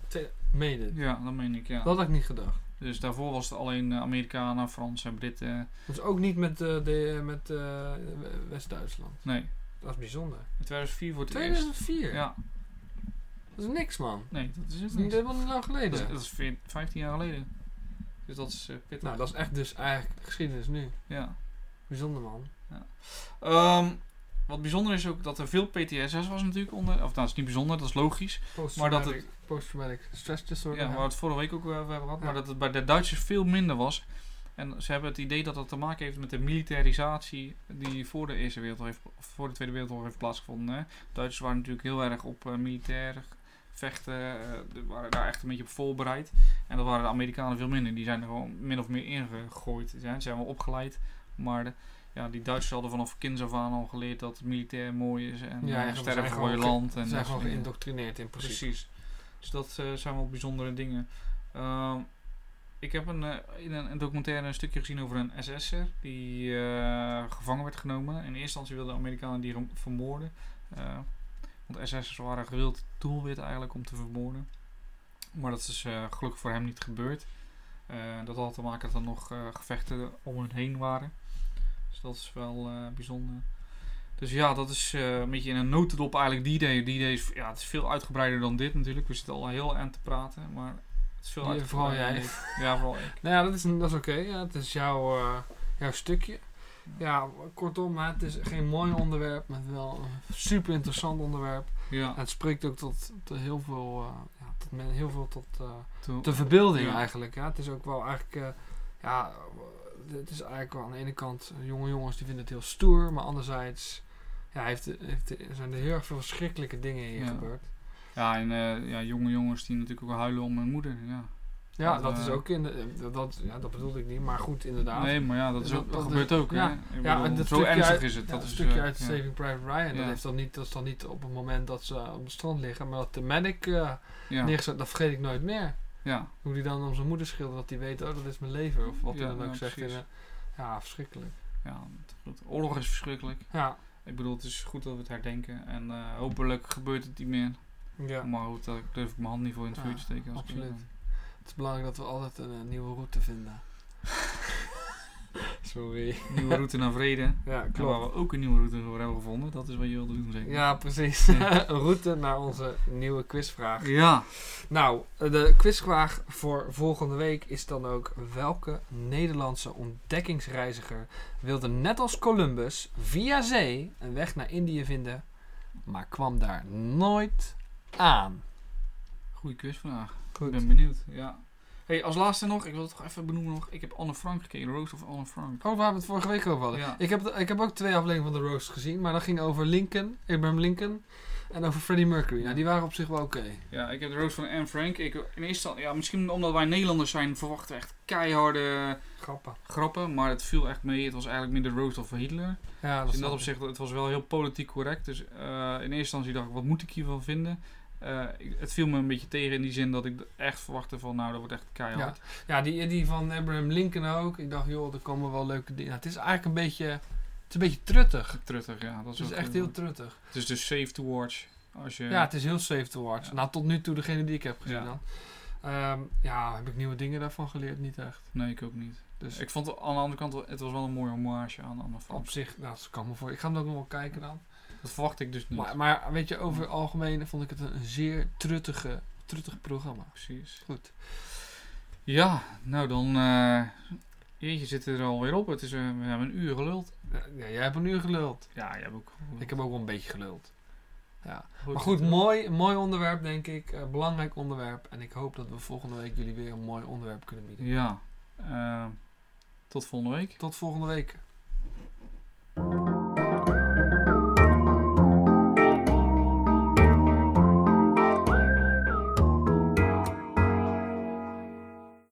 Te- Mede. Ja, dat meen ik, ja. Dat had ik niet gedacht. Dus daarvoor was het alleen eh, Amerikanen, Fransen en Britten. Dat is ook niet met, eh, de, met eh, West-Duitsland. Nee, Dat is bijzonder. in 2004 voor het eerst. 2004? Ja, Dat is niks, man. nee, dat is Dat het is niet. niet helemaal niet lang Dat is, geleden. dat is veer- 15 jaar geleden. Dus dat is pittig. Nou, dat is echt dus eigenlijk geschiedenis nu. Ja. Bijzonder, man. Ehm, wat bijzonder is ook dat er veel PTSS was natuurlijk onder. Of nou, dat is niet bijzonder, dat is logisch. Maar dat het- Post-traumatic stress disorder. Ja, waar we het vorige week ook over hebben gehad. Maar dat het bij de Duitsers veel minder was. En ze hebben het idee dat dat te maken heeft met de militarisatie die voor de Eerste Wereldoorlog heeft, of voor de Tweede Wereldoorlog heeft plaatsgevonden. Hè. Duitsers waren natuurlijk heel erg op eh, militair vechten, eh, die waren daar echt een beetje op voorbereid. En dat waren de Amerikanen veel minder. Die zijn er gewoon min of meer ingegooid. Ze zijn wel opgeleid, maar de, ja, die Duitsers hadden vanaf kinds af aan al geleerd dat het militair mooi is en Ja, sterven zijn voor je land. Ze zijn gewoon geïndoctrineerd in principe. Precies. Dus dat eh, zijn wel bijzondere dingen. Ehm, ik heb een, eh, in een, documentaire een stukje gezien over een SS'er die eh, gevangen werd genomen. In eerste instantie wilden de Amerikanen die vermoorden. Want SS'ers waren gewild doelwit eigenlijk om te vermoorden. Maar dat is gelukkig voor hem niet gebeurd. Dat had te maken dat er nog gevechten om hen heen waren. Dus dat is wel eh, bijzonder. Dus ja, dat is eh, een beetje in een notendop eigenlijk die idee. Die idee is, ja, het is veel uitgebreider dan dit natuurlijk. We zitten al heel aan te praten, maar het is veel Ja, vooral jij. Ja, vooral ik. Nou ja, dat is, dat is oké. Ja, het is jouw, eh, jouw stukje. Ja, kortom, het is geen mooi onderwerp, maar wel een super interessant onderwerp. Ja, En het spreekt ook tot, tot heel veel, eh, ja, tot men, heel veel tot de verbeelding Ja. eigenlijk. Ja. Het is ook wel eigenlijk, ja, het is eigenlijk wel aan de ene kant, jonge jongens die vinden het heel stoer, maar anderzijds ja, heeft, heeft, zijn er heel erg veel verschrikkelijke dingen hier Ja. gebeurd. ja, en eh, ja, jonge jongens die natuurlijk ook huilen om hun moeder. Ja. Ja, Dat, dat is eh, ook in de, dat- ja, dat bedoelde ik niet, maar goed, inderdaad. Nee, maar ja, dat, is ook, dat dat- gebeurt ook. ja. Ja, en dat zo ernstig uit- is het. Dat een is, stukje eh, uit. Saving Private Ryan. Dat, heeft dan niet, dat is dan niet op het moment dat ze op het strand liggen, maar dat de medic Ja, neergezet, dat vergeet ik nooit meer. ja, Hoe die dan om zijn moeder schildert, dat hij weet, oh dat is mijn leven. Of wat hij Ja, dan ook zegt. Een- ja, verschrikkelijk. ja, oorlog is verschrikkelijk. Ja, Ik bedoel, het is goed dat we het herdenken. En eh, hopelijk gebeurt het niet meer. ja. Maar goed, daar durf ik mijn hand niet voor in het vuur te steken. Absoluut. Het is belangrijk dat we altijd een, eh, nieuwe route vinden. <laughs> <laughs> Sorry. Nieuwe route naar vrede. Ja, En waar klopt. we ook een nieuwe route voor hebben gevonden. Dat is wat je wilde doen, zeker? Ja, precies. Ja. <laughs> een route naar onze nieuwe quizvraag. Ja. Nou, de quizvraag voor volgende week is dan ook: welke Nederlandse ontdekkingsreiziger wilde net als Columbus via zee een weg naar Indië vinden, maar kwam daar nooit aan? Goeie quizvraag. Goed. Ik ben benieuwd. Ja. Hey, als laatste nog, ik wil het toch even benoemen nog. Ik heb Anne Frank gekeken, de Roast of Anne Frank. Oh, waar we het vorige week over hadden. Ja. Ik, heb, ik heb ook twee afleveringen van The Roast gezien, maar dat ging over Lincoln, Abraham Lincoln en over Freddie Mercury. Nou, die waren op zich wel oké. Ja, ik heb de Roast van Anne Frank. Ik, in eerste instantie, ja, misschien omdat wij Nederlanders zijn, verwachten echt keiharde Grappen. grappen. Maar het viel echt mee. Het was eigenlijk meer de Roast of Hitler. Ja, dat Dus in dat opzicht, het was wel heel politiek correct. Dus eh, in eerste instantie dacht ik, wat moet ik hiervan vinden? Eh, het viel me een beetje tegen in die zin dat ik echt verwachtte van, nou, dat wordt echt keihard. Ja, die, die van Abraham Lincoln ook. Ik dacht, joh, er komen wel leuke dingen. het is eigenlijk een beetje, het is een beetje truttig. Truttig, ja. Dat Het is, is ook echt heel truttig. Het is dus safe to watch. Als je, Ja, het is heel safe to watch. Ja. Nou, tot nu toe degene die ik heb gezien Ja. dan. Ehm, ja, heb ik nieuwe dingen daarvan geleerd? Niet echt. Nee, ik ook niet. Dus Ik vond het aan de andere kant, het was wel een mooie hommage aan Anne Frank. op zich, nou, dat kan me voor. Ik ga hem ook nog wel kijken dan. Dat verwacht ik dus niet. Maar, maar weet je, over het algemeen vond ik het een, zeer truttige, truttig programma. Precies. Goed. Ja, nou dan... eh jeetje, zitten er alweer op. Het is, eh, we hebben een uur geluld. Ja, jij hebt een uur geluld. Ja, jij hebt ook. Ik heb ook wel een beetje geluld. Ja. Goed. Maar goed, mooi, mooi onderwerp denk ik. Eh, belangrijk onderwerp. En ik hoop dat we volgende week jullie weer een mooi onderwerp kunnen bieden. Ja. eh, tot volgende week. Tot volgende week.